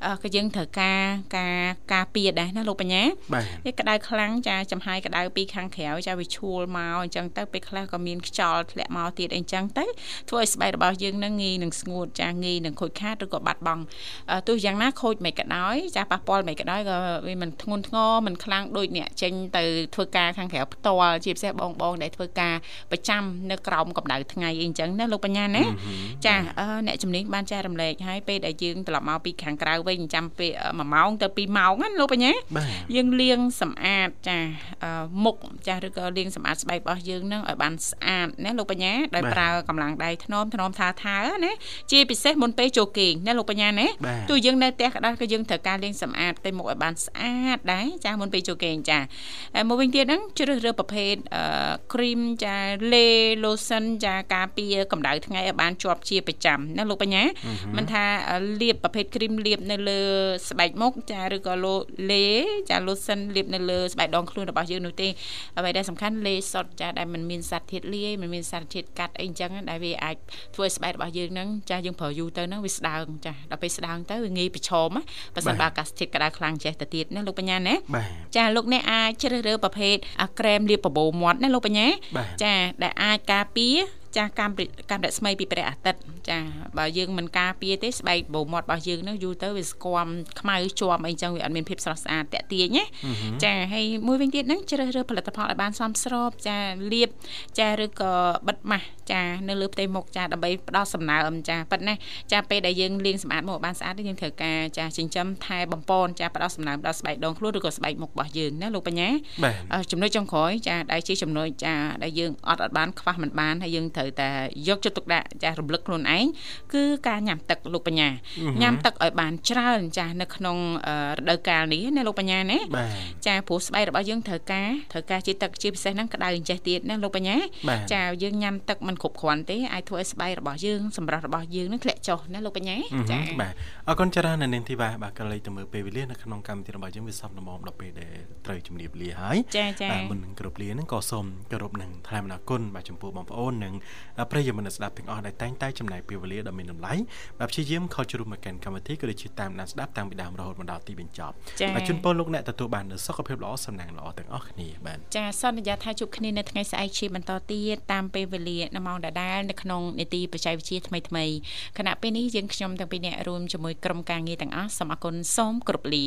អឺក៏យើងត្រូវការការការពារដែរណាលោកបញ្ញាបាទវាក្តៅខ្លាំងចាចំហាយក្តៅពីខាងក្រៅចាវាឈួលមកអញ្ចឹងទៅពេលខ្លះក៏មានខ្យល់ធ្លាក់មកទៀតអីអញ្ចឹងទៅធ្វើឲ្យស្បែករបស់យើងនឹងងាយនឹងស្ងួតចាងាយនឹងខូចខាតឬក៏បាត់បង់អឺទោះយ៉ាងណាខូចមិនក៏ដោយចាប៉ះពាល់មិនក៏ដោយក៏វាមិនធ្ងន់ធ្ងរមិនខ្លាំងដូចអ្នកចេញទៅធ្វើការខាងក្រៅផ្ទាល់ជាពិសេសបងបងដែលធ្វើការប្រចាំនៅក្រោមកម្ដៅថ្ងៃអីអញ្ចឹងណាលោកបញ្ញាណាចាអឺអ្នកជំនាញបានចែករំលែកហើយពេលដែលយើងត្រឡប់មកពីខាងក្រៅវិញចាំពេល1ម៉ោងទៅ2ម៉ោងណាលោកបញ្ញាបាទយើងលាងសម្អាតចាអឺមុខចាឬក៏លាងសម្អាតស្បែករបស់យើងនឹងឲ្យបានស្អាតណាលោកបញ្ញាដោយប្រើកម្លាំងដៃថ្នមថ្នមថាថាណាជាពិសេសមុនពេលចូលគេងណាលោកបញ្ញាណាបាទទោះយើងនៅផ្ទះក៏ដោយក៏យើងត្រូវការលាងសម្អាតតែមុខឲ្យបានស្អាតដែរចាមុនពេលចូលគេងចាហើយមកវិញទៀតហ្នឹងជ្រើសរើសប្រភេទអឺគ្រីមចាលេ lotion ចាការពារកម្ដៅថ្ងៃឲ្យបានជាប់ជាប្រចាំណាលោកបញ្ញាមិនថាលាបប្រភេទគ្រីមលាបនៅលើស្បែកមុខចាឬក៏លោលេចា lotion លាបនៅលើស្បែកដងខ្លួនរបស់យើងនោះទេអ្វីដែលសំខាន់លេសុតចាដែលมันមានសារធាតុលាយมันមានសារធាតុកាត់អីអញ្ចឹងដែលវាអាចធ្វើឲ្យស្បែករបស់យើងហ្នឹងចាយើងប្រើយូរទៅហ្នឹងវាស្ដើងចាដល់ពេលស្ដើងទៅវាងាយប្រឈមណាបើសិនបើអាកាសធាតុក្តៅខ្លាំងចេះទៅទៀតណាលោកបញ្ញាណា បាទ ចាលោកអ្នកអាចជ្រើសរើសប្រភេទអាក្រែមលាបបបោមាត់ណាលោកបញ្ញា បាទ ចាដែលអាចការពារ ចាស់កម្មរិកម្មរស្មីពីព្រះអាទិត្យចាបើយើងមិនការពារទេស្បែកបោមាត់របស់យើងហ្នឹងយូរទៅវាស្គមខ្មៅជាប់អីចឹងវាអត់មានភាពស្រស់ស្អាតតាក់ទាញណាចាហើយមួយវិញទៀតហ្នឹងជ្រើសរើសផលិតផលឲ្យបានសមស្របចាលាបចាឬក៏បិទម៉ាស់ ចានៅលើផ្ទៃមុខចាដើម្បីផ្ដល់សំណើមចាប៉ិតណាចាពេលដែលយើងលាងសម្អាតមកបានស្អាតយើងត្រូវការចាចិញ្ចឹមថែបំពន់ចាផ្ដល់សំណើមដល់ស្បែកដងខ្លួនឬក៏ស្បែកមុខរបស់យើងណាលោកបញ្ញាចំណុចចុងក្រោយចាដែលជាចំណុចចាដែលយើងអត់អត់បានខ្វះមិនបានហើយយើងត្រូវតែយកចិត្តទុកដាក់ចារំលឹកខ្លួនឯងគឺការញ៉ាំទឹកលោកបញ្ញាញ៉ាំទឹកឲ្យបានច្រើនចានៅក្នុងរដូវកាលនេះណាលោកបញ្ញាណាចាព្រោះស្បែករបស់យើងត្រូវការត្រូវការជាទឹកជាពិសេសហ្នឹងក្តៅអញ្ចេះទៀតណាលោកបញ្ញាចាយើងញ៉ាំទឹកមិនគ្រប់គ្រាន់ទេអាចធ្វើឲ្យស្បែករបស់យើងសម្រស់របស់យើងនឹងធ្លាក់ចុះណាលោកបញ្ញាចាបាទអរគុណច្រើននៅនាងធីវ៉ាបាទក៏លេខទៅមើលពេលវេលានៅក្នុងកម្មវិធីរបស់យើងវាសពល្មមដល់ពេលដែលត្រូវជំរាបលាហើយចាចាបាទមុននឹងគ្រប់លាហ្នឹងក៏សូមគោរពនឹងថ្លែងអំណរគុណបាទចំពោះបងប្អូននិងប្រិយមិត្តស្ដាប់ទាំងអស់ដែលតែងតែចំណាយពេលវេលាដ៏មានតម្លៃបាទព្យាយាមខលជ្រុំមកកាន់កម្មវិធីក៏ដូចជាតាមដានស្ដាប់តាំងពីដើមរហូតមកដល់ទីបញ្ចប់បាទជូនពរលោកអ្នកទទួលបាននូវសុខភាពល្អសំណាងល្អទាំងអស់គ្នាបាទចាសន្យាថាជួបគ្នានៅថ្ងៃស្អែកជាបន្តទៀតតាមពេលវេលានៅម៉ោងដដែលនៅក្នុងនេតិបច្ចេកវិទ្យាថ្មីថ្មីខណៈពេលនេះយើងខ្ញុំទាំងពីរអ្នករួមជាមួយក្រុមការងារទាំងអស់សូមអគុណសូមគោរពលា